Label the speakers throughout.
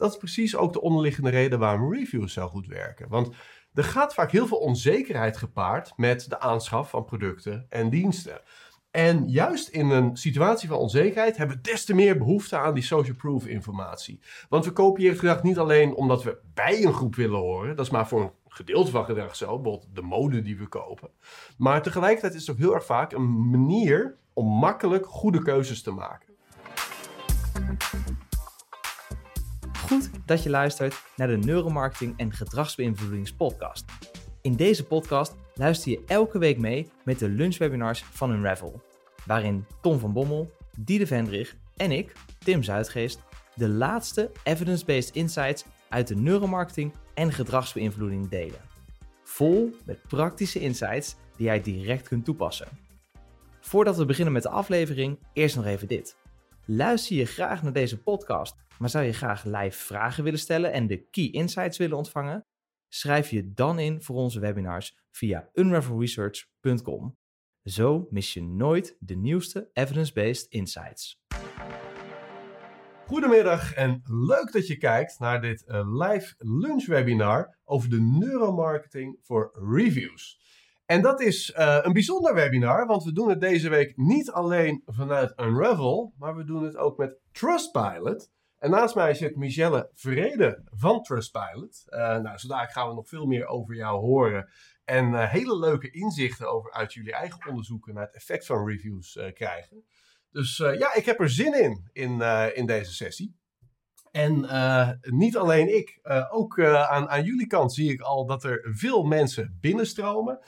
Speaker 1: dat is precies ook de onderliggende reden waarom reviews zo goed werken. Want er gaat vaak heel veel onzekerheid gepaard met de aanschaf van producten en diensten. En juist in een situatie van onzekerheid hebben we des te meer behoefte aan die social proof informatie. Want we kopiëren het gedrag niet alleen omdat we bij een groep willen horen, dat is maar voor een gedeelte van gedrag zo, bijvoorbeeld de mode die we kopen. Maar tegelijkertijd is het ook heel erg vaak een manier om makkelijk goede keuzes te maken.
Speaker 2: Goed dat je luistert naar de Neuromarketing en Gedragsbeïnvloedingspodcast. In deze podcast luister je elke week mee met de lunchwebinars van Unravel, waarin Tom van Bommel, Diede Vendrig en ik, Tim Zuidgeest, de laatste evidence-based insights uit de neuromarketing en gedragsbeïnvloeding delen. Vol met praktische insights die jij direct kunt toepassen. Voordat we beginnen met de aflevering, eerst nog even dit. Luister je graag naar deze podcast, maar zou je graag live vragen willen stellen en de key insights willen ontvangen? Schrijf je dan in voor onze webinars via unravelresearch.com. Zo mis je nooit de nieuwste evidence-based insights.
Speaker 1: Goedemiddag en leuk dat je kijkt naar dit uh, live lunchwebinar over de neuromarketing voor reviews. En dat is uh, een bijzonder webinar, want we doen het deze week niet alleen vanuit Unravel, maar we doen het ook met Trustpilot. En naast mij zit Michelle Vrede van Trustpilot. Uh, nou, zodanig gaan we nog veel meer over jou horen. En uh, hele leuke inzichten over uit jullie eigen onderzoeken naar het effect van reviews uh, krijgen. Dus ja, ik heb er zin in, in, in deze sessie. En niet alleen ik, ook aan, aan jullie kant zie ik al dat er veel mensen binnenstromen.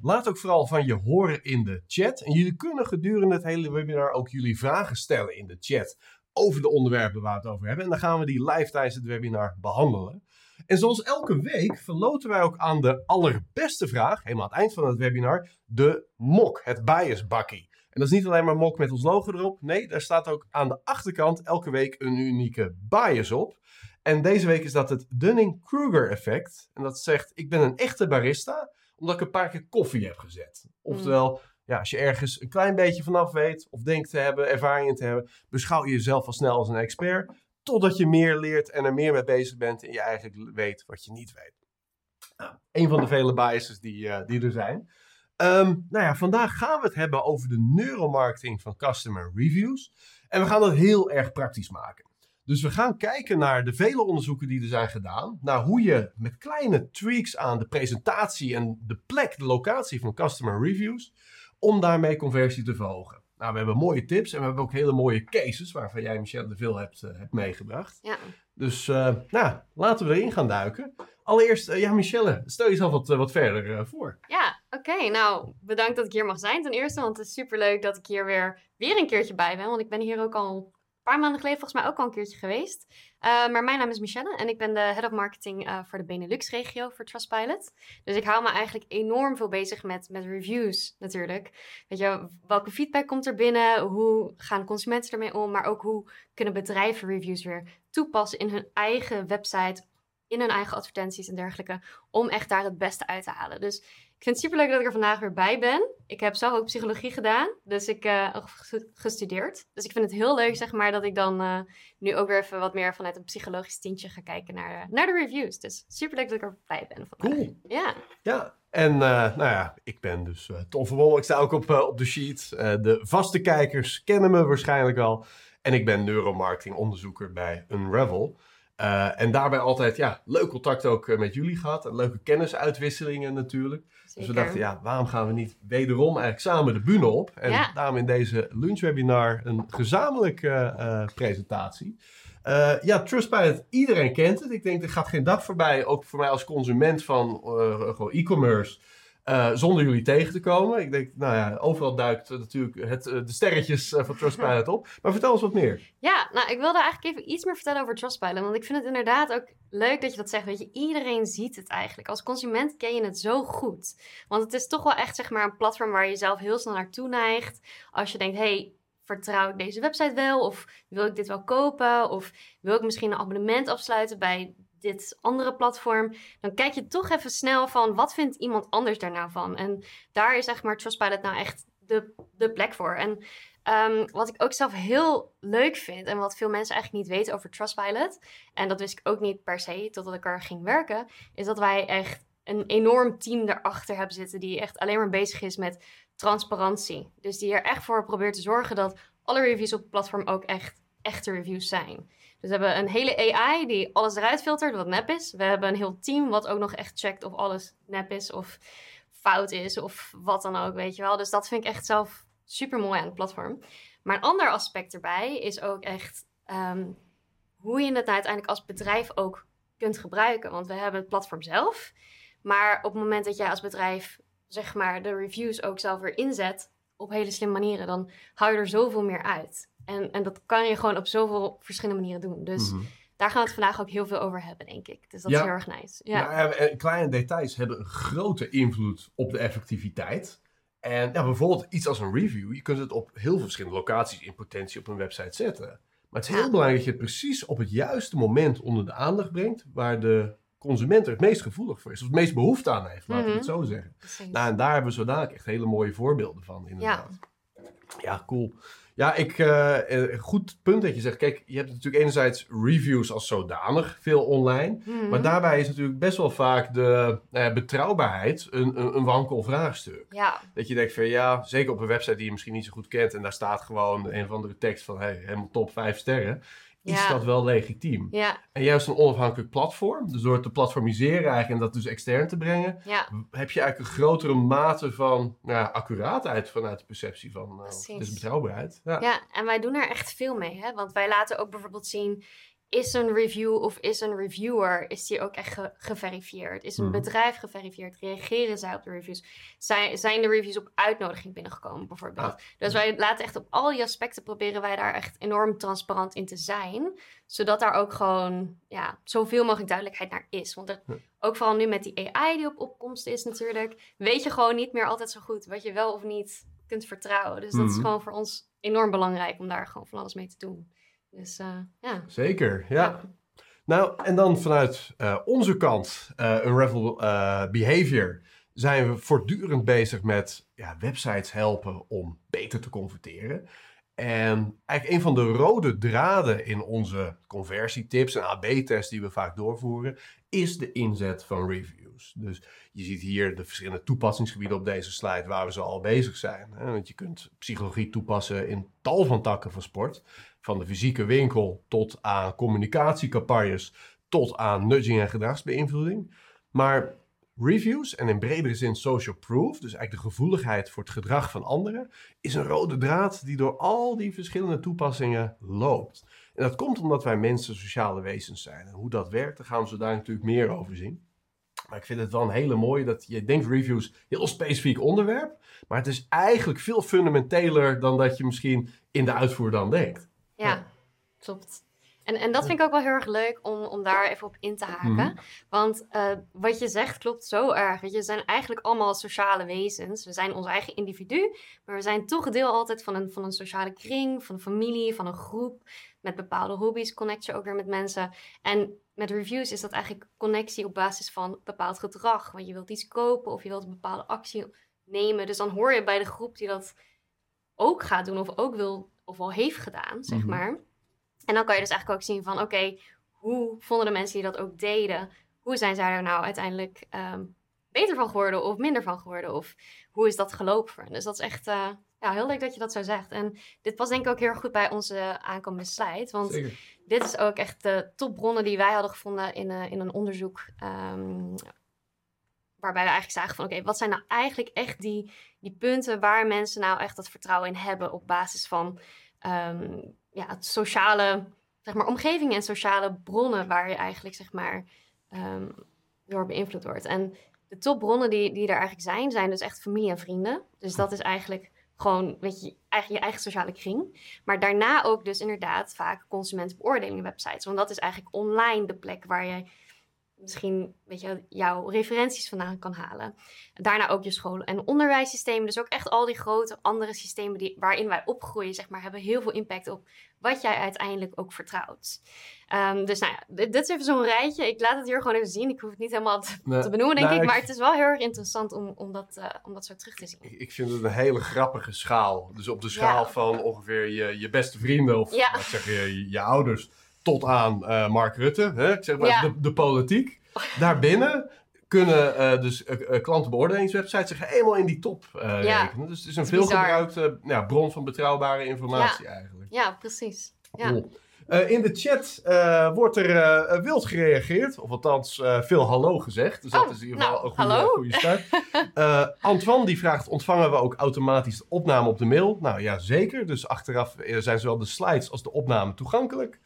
Speaker 1: laat ook vooral van je horen in de chat. En jullie kunnen gedurende het hele webinar ook jullie vragen stellen in de chat over de onderwerpen waar we het over hebben. En dan gaan we die live tijdens het webinar behandelen. En zoals elke week verloten wij ook aan de allerbeste vraag, helemaal aan het eind van het webinar, de mok, het bias bakkie. En dat is niet alleen maar mok met ons logo erop. Nee, daar staat ook aan de achterkant elke week een unieke bias op. En deze week is dat het Dunning-Kruger effect. En dat zegt, ik ben een echte barista, omdat ik een paar keer koffie heb gezet. Oftewel, ja, als je ergens een klein beetje vanaf weet of denkt te hebben, ervaring te hebben, beschouw je jezelf al snel als een expert. Totdat je meer leert en er meer mee bezig bent en je eigenlijk weet wat je niet weet. Nou, een van de vele biases die, uh, die er zijn. Um, nou ja, vandaag gaan we het hebben over de neuromarketing van customer reviews. En we gaan dat heel erg praktisch maken. Dus we gaan kijken naar de vele onderzoeken die er zijn gedaan. Naar hoe je met kleine tweaks aan de presentatie en de plek, de locatie van customer reviews om daarmee conversie te verhogen. Nou, we hebben mooie tips en we hebben ook hele mooie cases waarvan jij, Michelle, er veel hebt, uh, hebt meegebracht. Ja. Dus uh, nou, laten we erin gaan duiken. Allereerst, uh, ja, Michelle, stel jezelf wat, wat verder voor.
Speaker 3: Ja, oké. Nou, bedankt dat ik hier mag zijn ten eerste, want het is superleuk dat ik hier weer, weer een keertje bij ben. Want ik ben hier ook al paar maanden geleden volgens mij ook al een keertje geweest. Uh, maar mijn naam is Michelle en ik ben de Head of Marketing uh, voor de Benelux-regio voor Trustpilot. Dus ik hou me eigenlijk enorm veel bezig met, met reviews natuurlijk. Weet je, welke feedback komt er binnen? Hoe gaan consumenten ermee om? Maar ook hoe kunnen bedrijven reviews weer toepassen in hun eigen website, in hun eigen advertenties en dergelijke. Om echt daar het beste uit te halen. Dus vind het superleuk dat ik er vandaag weer bij ben. Ik heb zelf ook psychologie gedaan, dus ik uh, gestudeerd. Dus ik vind het heel leuk, zeg maar, dat ik dan uh, nu ook weer even wat meer vanuit een psychologisch tintje ga kijken naar, uh, naar de reviews. Dus superleuk dat ik erbij ben vandaag.
Speaker 1: Cool. Ja. Ja, en nou ja, ik ben dus Tom Verwol. Ik sta ook op, op de sheet. de vaste kijkers kennen me waarschijnlijk al. En ik ben neuromarketing onderzoeker bij Unravel. Uh, en daarbij altijd ja, leuk contact ook met jullie gehad. En leuke kennisuitwisselingen natuurlijk. Dus we dachten, ja, waarom gaan we niet wederom eigenlijk samen de bühne op? En ja. daarom in deze lunchwebinar een gezamenlijke uh, presentatie. Uh, ja, Trustpilot, iedereen kent het. Ik denk, er gaat geen dag voorbij, ook voor mij als consument van e-commerce uh, zonder jullie tegen te komen. Ik denk, nou ja, overal duikt natuurlijk het, de sterretjes van Trustpilot op. Maar vertel eens wat meer.
Speaker 3: Ja, nou, ik wilde eigenlijk even iets meer vertellen over Trustpilot. Want ik vind het inderdaad ook leuk dat je dat zegt. Weet je, iedereen ziet het eigenlijk. Als consument ken je het zo goed. Want het is toch wel echt, zeg maar, een platform waar je zelf heel snel naartoe neigt. Als je denkt, hey, vertrouw ik deze website wel? Of wil ik dit wel kopen? Of wil ik misschien een abonnement afsluiten bij dit andere platform, dan kijk je toch even snel van wat vindt iemand anders daar nou van. En daar is zeg maar Trustpilot nou echt de, de plek voor. En Ehm, wat ik ook zelf heel leuk vind en wat veel mensen eigenlijk niet weten over Trustpilot, en dat wist ik ook niet per se totdat ik er ging werken, is dat wij echt een enorm team erachter hebben zitten die echt alleen maar bezig is met transparantie. Dus die er echt voor probeert te zorgen dat alle reviews op het platform ook echt echte reviews zijn. Dus we hebben een hele AI die alles eruit filtert wat nep is. We hebben een heel team wat ook nog echt checkt of alles nep is of fout is of wat dan ook, weet je wel. Dus dat vind ik echt zelf super mooi aan het platform. Maar een ander aspect erbij is ook echt ehm, hoe je het nou uiteindelijk als bedrijf ook kunt gebruiken. Want we hebben het platform zelf. Maar op het moment dat jij als bedrijf zeg maar de reviews ook zelf weer inzet op hele slimme manieren, dan hou je er zoveel meer uit. En, en dat kan je gewoon op zoveel verschillende manieren doen. Dus
Speaker 1: Mhm.
Speaker 3: daar gaan we het vandaag ook heel veel over hebben, denk ik. Dus dat
Speaker 1: Ja.
Speaker 3: is heel erg nice. Ja.
Speaker 1: Ja. en kleine details hebben een grote invloed op de effectiviteit. En ja, bijvoorbeeld iets als een review. Je kunt het op heel veel verschillende locaties in potentie op een website zetten. Maar het is heel belangrijk dat je het precies op het juiste moment onder de aandacht brengt. Waar de consument er het meest gevoelig voor is. Of het meest behoefte aan heeft, laten we
Speaker 3: Mhm.
Speaker 1: het zo zeggen.
Speaker 3: Precies.
Speaker 1: Nou, en daar hebben we zo dadelijk echt hele mooie voorbeelden van, inderdaad. Ja, cool. Ja, ik, eh, goed punt dat je zegt. Kijk, je hebt natuurlijk enerzijds reviews als zodanig, veel online.
Speaker 3: Mhm.
Speaker 1: Maar daarbij is natuurlijk best wel vaak de eh, betrouwbaarheid een, een, een wankel vraagstuk.
Speaker 3: Ja,
Speaker 1: Dat je denkt van ja, zeker op een website die je misschien niet zo goed kent. En daar staat gewoon een of andere tekst van hey, helemaal top 5 sterren. Is
Speaker 3: Ja.
Speaker 1: dat wel legitiem?
Speaker 3: ja,
Speaker 1: En juist een onafhankelijk platform, dus door het te platformiseren eigenlijk en dat dus extern te brengen,
Speaker 3: ja.
Speaker 1: heb je eigenlijk een grotere mate van nou ja, accuraatheid vanuit de perceptie van uh, dus betrouwbaarheid. Ja.
Speaker 3: Ja, en wij doen er echt veel mee. Hè? Want wij laten ook bijvoorbeeld zien... is een review of is een reviewer... is die ook echt ge- geverifieerd? Is een
Speaker 1: Mhm.
Speaker 3: bedrijf geverifieerd? Reageren zij op de reviews? Zijn, zijn de reviews op uitnodiging binnengekomen bijvoorbeeld?
Speaker 1: Ah.
Speaker 3: Dus wij laten echt op al die aspecten... proberen wij daar echt enorm transparant in te zijn. Zodat daar ook gewoon ja, zoveel mogelijk duidelijkheid naar is. Want er, ook vooral nu met die AI die op opkomst is natuurlijk... weet je gewoon niet meer altijd zo goed... wat je wel of niet kunt vertrouwen. Dus dat is
Speaker 1: Mhm.
Speaker 3: gewoon voor ons enorm belangrijk om daar gewoon van alles mee te doen. Dus eh, ja.
Speaker 1: Zeker, ja. Nou, en dan vanuit eh, onze kant, eh eh, Behavior, zijn we voortdurend bezig met ja, websites helpen om beter te converteren. En eigenlijk een van de rode draden in onze conversietips en AB-tests die we vaak doorvoeren, is de inzet van reviews. Dus je ziet hier de verschillende toepassingsgebieden op deze slide waar we zo al bezig zijn. Want je kunt psychologie toepassen in tal van takken van sport. Van de fysieke winkel tot aan communicatiecampagnes, tot aan nudging en gedragsbeïnvloeding. Maar reviews en in bredere zin social proof, dus eigenlijk de gevoeligheid voor het gedrag van anderen, is een rode draad die door al die verschillende toepassingen loopt. En dat komt omdat wij mensen sociale wezens zijn. En hoe dat werkt, daar gaan we zo daar natuurlijk meer over zien. Maar ik vind het wel een hele mooie dat je denkt reviews heel specifiek onderwerp. Maar het is eigenlijk veel fundamenteler dan dat je misschien in de uitvoer dan denkt.
Speaker 3: Ja, klopt. En, en dat vind ik ook wel heel erg leuk om, om daar even op in te haken.
Speaker 1: Mhm.
Speaker 3: Want eh, wat je zegt klopt zo erg. Weet je, we zijn eigenlijk allemaal sociale wezens. We zijn ons eigen individu, maar we zijn toch deel altijd van een, van een sociale kring, van een familie, van een groep. Met bepaalde hobby's connect je ook weer met mensen. En met reviews is dat eigenlijk connectie op basis van bepaald gedrag. Want je wilt iets kopen of je wilt een bepaalde actie nemen. Dus dan hoor je bij de groep die dat ook gaat doen of ook wil of al heeft gedaan, zeg
Speaker 1: Mhm.
Speaker 3: maar. En dan kan je dus eigenlijk ook zien van, oké, hoe vonden de mensen die dat ook deden, hoe zijn zij er nou uiteindelijk ehm, beter van geworden of minder van geworden? Of hoe is dat gelopen? Dus dat is echt eh, ja, heel leuk dat je dat zo zegt. En dit past denk ik ook heel erg goed bij onze aankomende slide. Want
Speaker 1: Zeker.
Speaker 3: dit is ook echt de topbronnen die wij hadden gevonden in, eh, in een onderzoek. ehm, waarbij we eigenlijk zagen van oké, wat zijn nou eigenlijk echt die, die punten waar mensen nou echt dat vertrouwen in hebben op basis van ehm, ja, sociale, zeg maar, omgeving en sociale bronnen waar je eigenlijk zeg maar ehm, door beïnvloed wordt. En de topbronnen die, die er eigenlijk zijn, zijn dus echt familie en vrienden. Dus dat is eigenlijk gewoon, weet je, je eigen sociale kring. Maar daarna ook dus inderdaad vaak consumentenbeoordelingen websites. Want dat is eigenlijk online de plek waar je misschien weet je, jouw referenties vandaan kan halen. Daarna ook je scholen en onderwijssystemen. Dus ook echt al die grote andere systemen die, waarin wij opgroeien, zeg maar, hebben heel veel impact op wat jij uiteindelijk ook vertrouwt. Ehm, dus nou ja, dit, dit is even zo'n rijtje. Ik laat het hier gewoon even zien. Ik hoef het niet helemaal te,
Speaker 1: Nee,
Speaker 3: te benoemen, denk
Speaker 1: nou,
Speaker 3: ik. Maar het is wel heel erg interessant om, om, dat, eh, om dat zo terug te zien.
Speaker 1: Ik, ik vind het een hele grappige schaal. Dus op de schaal
Speaker 3: Ja.
Speaker 1: van ongeveer je, je beste vrienden of
Speaker 3: Ja.
Speaker 1: ik zeggen, je, je ouders tot aan eh, Mark Rutte, hè? Ik zeg maar
Speaker 3: Ja.
Speaker 1: de, de politiek. Daarbinnen kunnen eh, dus eh, klantenbeoordelingswebsites zich helemaal in die top
Speaker 3: Ja.
Speaker 1: rekenen. Dus het is een veelgebruikte ja, bron van betrouwbare informatie eigenlijk.
Speaker 3: Ja, precies. Ja.
Speaker 1: Cool. In de chat wordt er wild gereageerd, of althans veel hallo gezegd. Dus dat
Speaker 3: Oh,
Speaker 1: is in ieder geval
Speaker 3: nou,
Speaker 1: een goede,
Speaker 3: hallo.
Speaker 1: goede start. Antoine die vraagt, ontvangen we ook automatisch de opname op de mail? Nou ja, zeker. Dus achteraf zijn zowel de slides als de opname toegankelijk.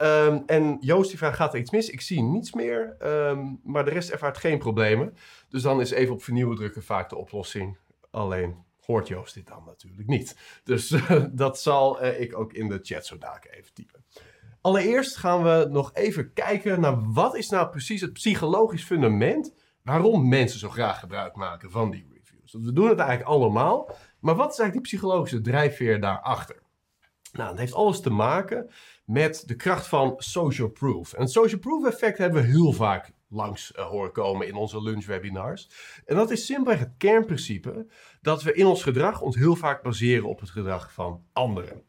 Speaker 1: Ehm, en Joost die vraagt, gaat er iets mis? Ik zie niets meer, ehm, maar de rest ervaart geen problemen. Dus dan is even op vernieuwen drukken vaak de oplossing. Alleen hoort Joost dit dan natuurlijk niet. Dus eh, dat zal eh, ik ook in de chat zo dadelijk even typen. Allereerst gaan we nog even kijken naar wat is nou precies het psychologisch fundament waarom mensen zo graag gebruik maken van die reviews. We doen het eigenlijk allemaal, maar wat is eigenlijk die psychologische drijfveer daarachter? Nou, dat heeft alles te maken met de kracht van social proof. En het social proof effect hebben we heel vaak langs eh, horen komen in onze lunchwebinars. En dat is simpelweg het kernprincipe dat we in ons gedrag ons heel vaak baseren op het gedrag van anderen.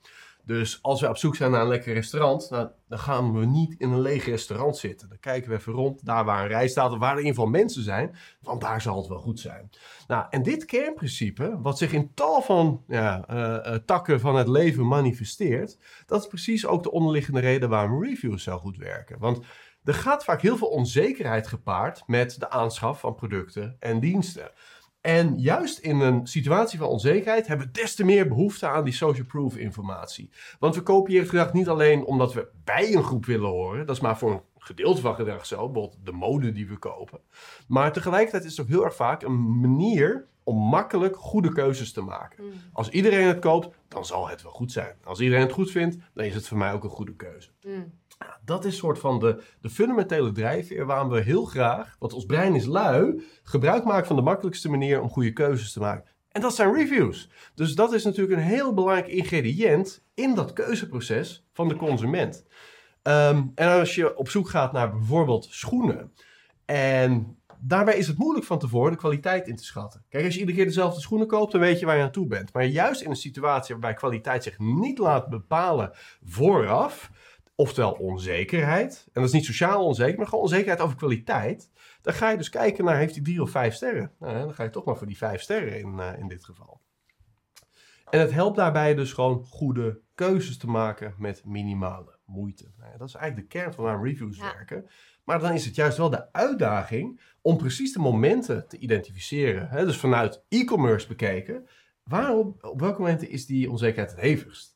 Speaker 1: Dus als we op zoek zijn naar een lekker restaurant, dan gaan we niet in een leeg restaurant zitten. Dan kijken we even rond, daar waar een rij staat of waar er in ieder geval mensen zijn, want daar zal het wel goed zijn. Nou, en dit kernprincipe, wat zich in tal van ja, eh, eh, takken van het leven manifesteert, dat is precies ook de onderliggende reden waarom reviews zo goed werken. Want er gaat vaak heel veel onzekerheid gepaard met de aanschaf van producten en diensten. En juist in een situatie van onzekerheid hebben we des te meer behoefte aan die social proof informatie. Want we kopiëren gedrag niet alleen omdat we bij een groep willen horen. Dat is maar voor een gedeelte van gedrag zo, bijvoorbeeld de mode die we kopen. Maar tegelijkertijd is het ook heel erg vaak een manier om makkelijk goede keuzes te maken.
Speaker 3: Mm,
Speaker 1: Als iedereen het koopt, dan zal het wel goed zijn. Als iedereen het goed vindt, dan is het voor mij ook een goede keuze.
Speaker 3: mm.
Speaker 1: Dat is soort van de, de fundamentele drijfveer waarom we heel graag, want ons brein is lui, gebruik maken van de makkelijkste manier om goede keuzes te maken. En dat zijn reviews. Dus dat is natuurlijk een heel belangrijk ingrediënt in dat keuzeproces van de consument. Ehm, en als je op zoek gaat naar bijvoorbeeld schoenen. En daarbij is het moeilijk van tevoren de kwaliteit in te schatten. Kijk, als je iedere keer dezelfde schoenen koopt, dan weet je waar je aan toe bent. Maar juist in een situatie waarbij kwaliteit zich niet laat bepalen vooraf, oftewel onzekerheid, en dat is niet sociaal onzeker, maar gewoon onzekerheid over kwaliteit, dan ga je dus kijken naar, heeft hij drie of vijf sterren? Nou, dan ga je toch maar voor die vijf sterren in, eh, in dit geval. En het helpt daarbij dus gewoon goede keuzes te maken met minimale moeite. Nou dat is eigenlijk de kern van waarom reviews
Speaker 3: Ja.
Speaker 1: werken. Maar dan is het juist wel de uitdaging om precies de momenten te identificeren. Hè? Dus vanuit e-commerce bekeken, waarop, op welke momenten is die onzekerheid het hevigst?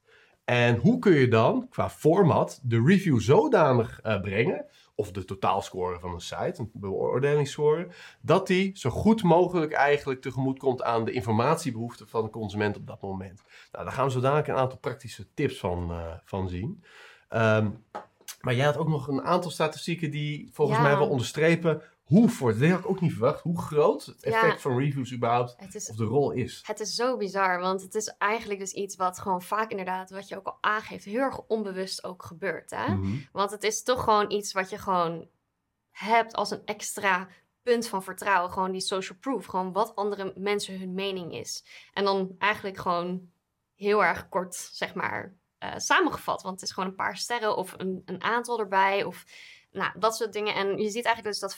Speaker 1: En hoe kun je dan qua format de review zodanig eh, brengen, of de totaalscore van een site, een beoordelingsscore, dat die zo goed mogelijk eigenlijk tegemoet komt aan de informatiebehoeften van de consument op dat moment. Nou, daar gaan we zo dadelijk een aantal praktische tips van, eh, van zien. Ehm, maar jij had ook nog een aantal statistieken die volgens
Speaker 3: Ja.
Speaker 1: mij wel onderstrepen hoe, voor dit had ik ook niet verwacht, hoe groot het effect
Speaker 3: Ja.
Speaker 1: van reviews überhaupt,
Speaker 3: is
Speaker 1: of de rol is.
Speaker 3: Het is zo bizar, want het is eigenlijk dus iets wat gewoon vaak inderdaad, wat je ook al aangeeft, heel erg onbewust ook gebeurt. Hè?
Speaker 1: Mhm.
Speaker 3: Want het is toch gewoon iets wat je gewoon hebt als een extra punt van vertrouwen. Gewoon die social proof, gewoon wat andere mensen hun mening is. En dan eigenlijk gewoon heel erg kort, zeg maar, eh, samengevat. Want het is gewoon een paar sterren of een, een aantal erbij of nou, dat soort dingen. En je ziet eigenlijk dus dat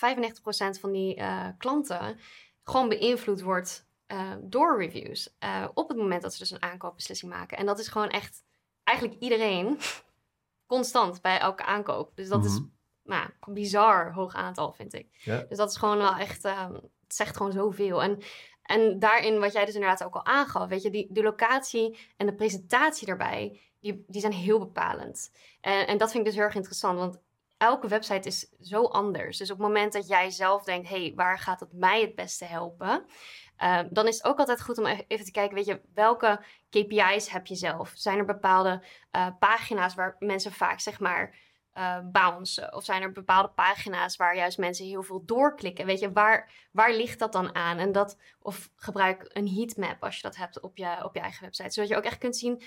Speaker 3: 95% van die eh, klanten gewoon beïnvloed wordt eh, door reviews. eh, op het moment dat ze dus een aankoopbeslissing maken. En dat is gewoon echt eigenlijk iedereen constant bij elke aankoop. Dus dat is
Speaker 1: Mhm.
Speaker 3: nou, een bizar hoog aantal, vind ik.
Speaker 1: Ja.
Speaker 3: Dus dat is gewoon wel echt, ehm, het zegt gewoon zoveel. En, en daarin, wat jij dus inderdaad ook al aangaf, weet je, die, die locatie en de presentatie daarbij, die, die zijn heel bepalend. En, en dat vind ik dus heel erg interessant, want elke website is zo anders. Dus op het moment dat jij zelf denkt, hé, hey, waar gaat het mij het beste helpen? Uh, dan is het ook altijd goed om even te kijken, weet je, welke KPI's heb je zelf? Zijn er bepaalde uh, pagina's waar mensen vaak, zeg maar, uh, bouncen? Of zijn er bepaalde pagina's waar juist mensen heel veel doorklikken? Weet je, waar, waar ligt dat dan aan? En dat, of gebruik een heatmap als je dat hebt op je, op je eigen website. Zodat je ook echt kunt zien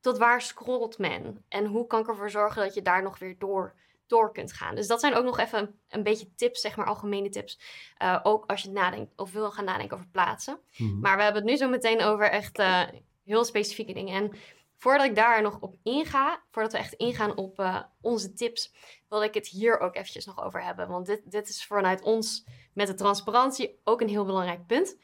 Speaker 3: tot waar scrolt men? En hoe kan ik ervoor zorgen dat je daar nog weer door, door kunt gaan? Dus dat zijn ook nog even een, beetje tips, zeg maar algemene tips. Uh, ook als je nadenkt of wil gaan nadenken over plaatsen.
Speaker 1: Mhm.
Speaker 3: Maar we hebben het nu zo meteen over echt uh, heel specifieke dingen. En voordat ik daar nog op inga, voordat we echt ingaan op uh, onze tips, wil ik het hier ook eventjes nog over hebben. Want dit, dit is vanuit ons met de transparantie ook een heel belangrijk punt.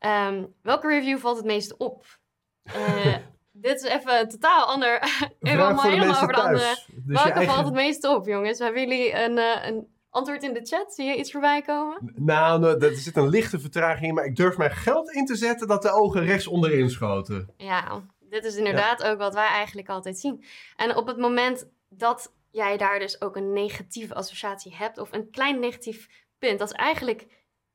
Speaker 3: Um, welke review valt het meest op? Dit is even een totaal ander.
Speaker 1: De mensen
Speaker 3: over de andere.
Speaker 1: Dus
Speaker 3: welke
Speaker 1: eigen-
Speaker 3: valt het meest op, jongens? Hebben jullie een, uh, een antwoord in de chat? Zie je iets voorbij komen?
Speaker 1: Nou, nou, er zit een lichte vertraging in, maar ik durf mijn geld in te zetten dat de ogen rechts onderin schoten.
Speaker 3: Ja, dit is inderdaad ook wat wij eigenlijk altijd zien. En op het moment dat jij daar dus ook een negatieve associatie hebt, of een klein negatief punt, dat is eigenlijk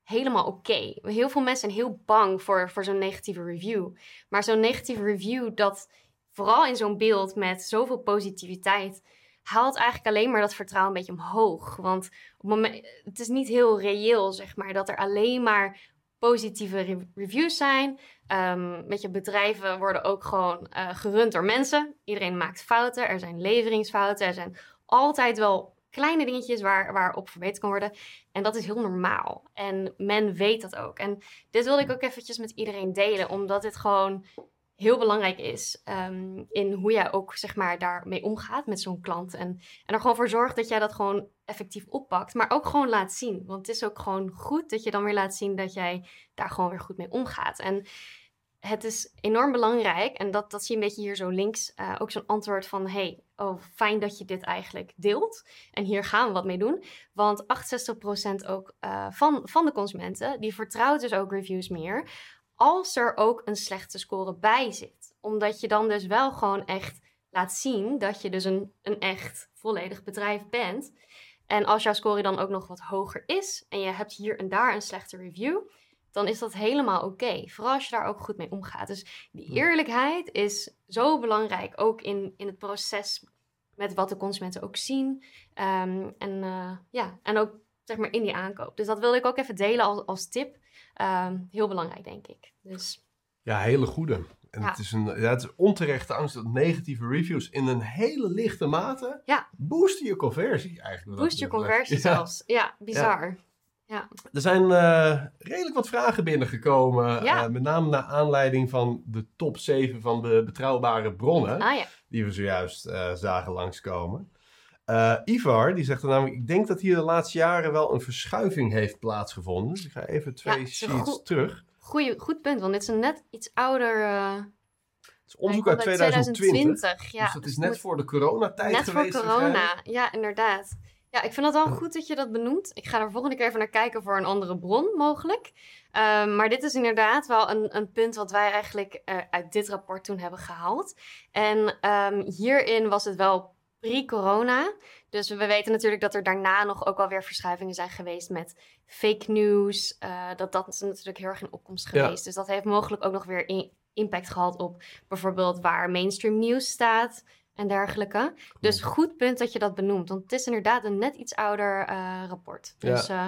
Speaker 3: helemaal oké. Heel veel mensen zijn heel bang voor, voor zo'n negatieve review. Maar zo'n negatieve review, dat vooral in zo'n beeld met zoveel positiviteit, haalt eigenlijk alleen maar dat vertrouwen een beetje omhoog. Want op het, moment, het is niet heel reëel, zeg maar, dat er alleen maar positieve re reviews zijn. Um, weet je, bedrijven worden ook gewoon uh, gerund door mensen. Iedereen maakt fouten. Er zijn leveringsfouten. Er zijn altijd wel kleine dingetjes waar, waarop verbeterd kan worden. En dat is heel normaal. En men weet dat ook. En dit wilde ik ook eventjes met iedereen delen, omdat dit gewoon heel belangrijk is um, in hoe jij ook zeg maar daarmee omgaat met zo'n klant. En, en er gewoon voor zorgt dat jij dat gewoon effectief oppakt, maar ook gewoon laat zien. Want het is ook gewoon goed dat je dan weer laat zien dat jij daar gewoon weer goed mee omgaat. En het is enorm belangrijk, en dat, dat zie je een beetje hier zo links, uh, ook zo'n antwoord van, hey, oh, fijn dat je dit eigenlijk deelt. En hier gaan we wat mee doen. Want 68% ook uh, van, van de consumenten, die vertrouwt dus ook reviews meer, als er ook een slechte score bij zit. Omdat je dan dus wel gewoon echt laat zien dat je dus een, een echt volledig bedrijf bent. En als jouw score dan ook nog wat hoger is en je hebt hier en daar een slechte review, dan is dat helemaal oké. Okay. Vooral als je daar ook goed mee omgaat. Dus die eerlijkheid is zo belangrijk, ook in, in het proces met wat de consumenten ook zien. Um, en, uh, ja, en ook zeg maar in die aankoop. Dus dat wilde ik ook even delen als, als tip. Um, heel belangrijk, denk ik. Dus,
Speaker 1: Ja, hele goede. En
Speaker 3: Ja.
Speaker 1: het, is een, ja, het is onterechte angst dat negatieve reviews in een hele lichte mate
Speaker 3: Ja.
Speaker 1: boosten je conversie eigenlijk.
Speaker 3: boost je conversie zelfs. Ja, bizar.
Speaker 1: Er zijn eh, redelijk wat vragen binnengekomen.
Speaker 3: Ja.
Speaker 1: eh, met name naar aanleiding van de top 7 van de betrouwbare bronnen.
Speaker 3: Ah ja.
Speaker 1: Die we zojuist eh, zagen langskomen. Ivar, die zegt er namelijk... Ik denk dat hier de laatste jaren wel een verschuiving heeft plaatsgevonden. Dus ik ga even twee
Speaker 3: Ja,
Speaker 1: sheets terug.
Speaker 3: Goeie, goed punt, want dit is een net iets ouder...
Speaker 1: Het is onderzoek uit
Speaker 3: geloof
Speaker 1: 2020.
Speaker 3: Ja,
Speaker 1: dus dat is
Speaker 3: dus
Speaker 1: net voor de coronatijd
Speaker 3: Net voor
Speaker 1: geweest.
Speaker 3: corona, ja, inderdaad. Ja, ik vind het wel goed dat je dat benoemt. Ik ga er volgende keer even naar kijken voor een andere bron, mogelijk. Ehm, maar dit is inderdaad wel een, een punt wat wij eigenlijk eh, uit dit rapport toen hebben gehaald. En ehm, hierin was het wel pre-corona. Dus we weten natuurlijk dat er daarna nog ook alweer verschuivingen zijn geweest met fake news. Eh, dat, dat is natuurlijk heel erg in opkomst
Speaker 1: Ja.
Speaker 3: geweest. Dus dat heeft mogelijk ook nog weer in- impact gehad op bijvoorbeeld waar mainstream nieuws staat en dergelijke. Dus goed punt dat je dat benoemt, want het is inderdaad een net iets ouder eh, rapport.
Speaker 1: Ja.
Speaker 3: Dus, eh,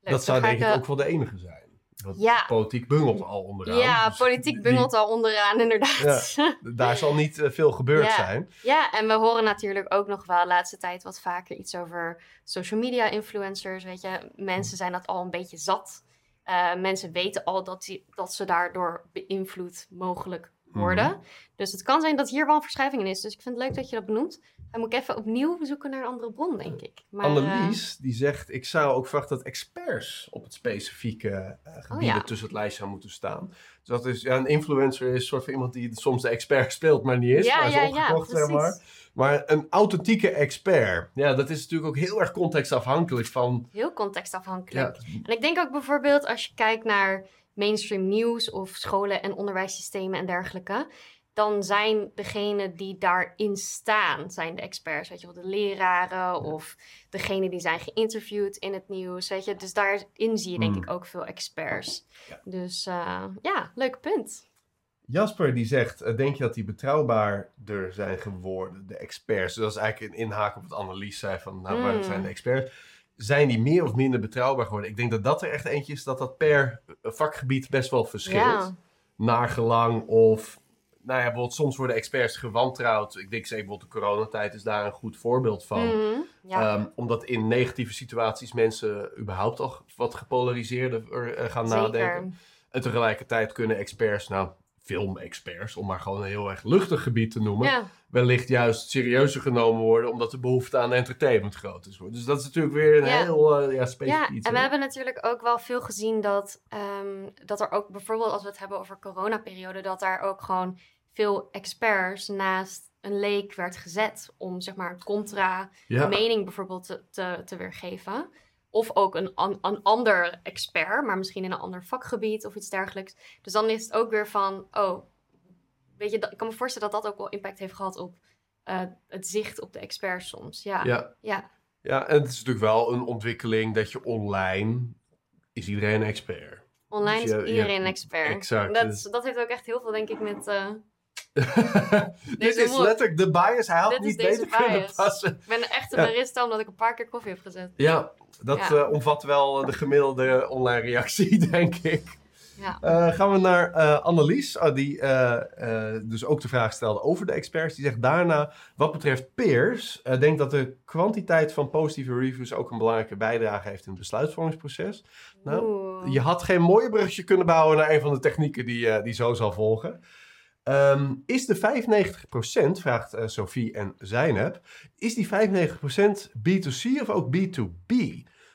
Speaker 3: leuk.
Speaker 1: Dat zou denk ik
Speaker 3: eh,
Speaker 1: ook wel de enige zijn. Want
Speaker 3: Ja.
Speaker 1: politiek bungelt al onderaan.
Speaker 3: Ja,
Speaker 1: Dus
Speaker 3: politiek
Speaker 1: die-
Speaker 3: bungelt al onderaan, inderdaad. Ja.
Speaker 1: Daar zal niet eh, veel gebeurd
Speaker 3: Ja.
Speaker 1: zijn.
Speaker 3: en we horen natuurlijk ook nog wel de laatste tijd wat vaker iets over social media influencers. Weet je, mensen zijn dat al een beetje zat. Eh, mensen weten al dat, die, dat ze daardoor beïnvloed mogelijk worden.
Speaker 1: Mhm.
Speaker 3: Dus het kan zijn dat hier wel een verschuiving in is. Dus ik vind het leuk dat je dat benoemt. Dan moet ik even opnieuw zoeken naar een andere bron, denk ik. Maar, eh,
Speaker 1: Annelies, die zegt... Ik zou ook verwachten dat experts op het specifieke eh,
Speaker 3: Oh ja.
Speaker 1: tussen het lijst zou moeten staan. Dus dat is... Ja, een influencer is een soort van iemand die soms de expert speelt, maar niet is.
Speaker 3: ja,
Speaker 1: maar is
Speaker 3: ja, ja,
Speaker 1: opgekocht, zeg maar. Maar een authentieke expert. Ja, dat is natuurlijk ook heel erg contextafhankelijk van...
Speaker 3: Heel contextafhankelijk.
Speaker 1: Ja,
Speaker 3: En ik denk ook bijvoorbeeld als je kijkt naar mainstream nieuws of scholen en onderwijssystemen en dergelijke, dan zijn degenen die daarin staan, zijn de experts, weet je wel, de leraren of degenen die zijn geïnterviewd in het nieuws, weet je. Dus daarin zie je denk
Speaker 1: Hmm.
Speaker 3: ik ook veel experts.
Speaker 1: Ja.
Speaker 3: Dus eh, ja, leuk punt.
Speaker 1: Jasper die zegt, eh, denk je dat die betrouwbaarder zijn geworden, de experts? Dus dat is eigenlijk een inhaak op Annelies zei van, nou, waar
Speaker 3: Mm.
Speaker 1: zijn de experts? Zijn die meer of minder betrouwbaar geworden? Ik denk dat dat er echt eentje is dat dat per eh, vakgebied best wel verschilt.
Speaker 3: Ja.
Speaker 1: Naar gelang of, nou ja, bijvoorbeeld soms worden experts gewantrouwd. Ik denk zeker bijvoorbeeld de coronatijd is daar een goed voorbeeld van.
Speaker 3: Mhm. Ja.
Speaker 1: Ehm, omdat in negatieve situaties mensen überhaupt al wat gepolariseerder eh, gaan nadenken. En tegelijkertijd kunnen experts, nou, filmexperts, om maar gewoon een heel erg luchtig gebied te noemen,
Speaker 3: Ja.
Speaker 1: wellicht juist serieuzer genomen worden, omdat de behoefte aan entertainment groot is. Dus dat is natuurlijk weer een
Speaker 3: Ja.
Speaker 1: heel eh, ja, specifiek
Speaker 3: Ja,
Speaker 1: iets.
Speaker 3: en we hebben natuurlijk ook wel veel gezien dat, ehm, dat er ook bijvoorbeeld als we het hebben over coronaperiode, dat daar ook gewoon veel experts naast een leek werd gezet om zeg maar een contra mening bijvoorbeeld te, te, te weergeven. Of ook een, an- een ander expert, maar misschien in een ander vakgebied of iets dergelijks. Dus dan is het ook weer van, oh, weet je, ik kan me voorstellen dat dat ook wel impact heeft gehad op eh, het zicht op de experts soms. Ja, ja.
Speaker 1: Ja. ja, en het is natuurlijk wel een ontwikkeling dat je online is iedereen een expert.
Speaker 3: Online
Speaker 1: Dus je-
Speaker 3: is iedereen een expert.
Speaker 1: exact,
Speaker 3: Dat, dat heeft ook echt heel veel, denk ik, met... eh,
Speaker 1: Dit is letterlijk de bias. Hij had
Speaker 3: Dit
Speaker 1: niet beter kunnen passen.
Speaker 3: ik ben echt een
Speaker 1: Ja.
Speaker 3: barista omdat ik een paar keer koffie heb gezet.
Speaker 1: Ja, dat
Speaker 3: Ja.
Speaker 1: eh, omvat wel de gemiddelde online reactie, denk ik.
Speaker 3: Ja.
Speaker 1: Eh, gaan we naar eh, Annelies, die eh, eh, dus ook de vraag stelde over de experts. Die zegt daarna, wat betreft peers, eh denk dat de kwantiteit van positieve reviews ook een belangrijke bijdrage heeft in het besluitvormingsproces. Nou,
Speaker 3: Oeh.
Speaker 1: Je had geen mooie bruggetje kunnen bouwen naar een van de technieken die, eh, die zo zal volgen. Ehm, is de 95%, vraagt eh, Sophie en Zijnep, is die 95% B2C of ook B2B?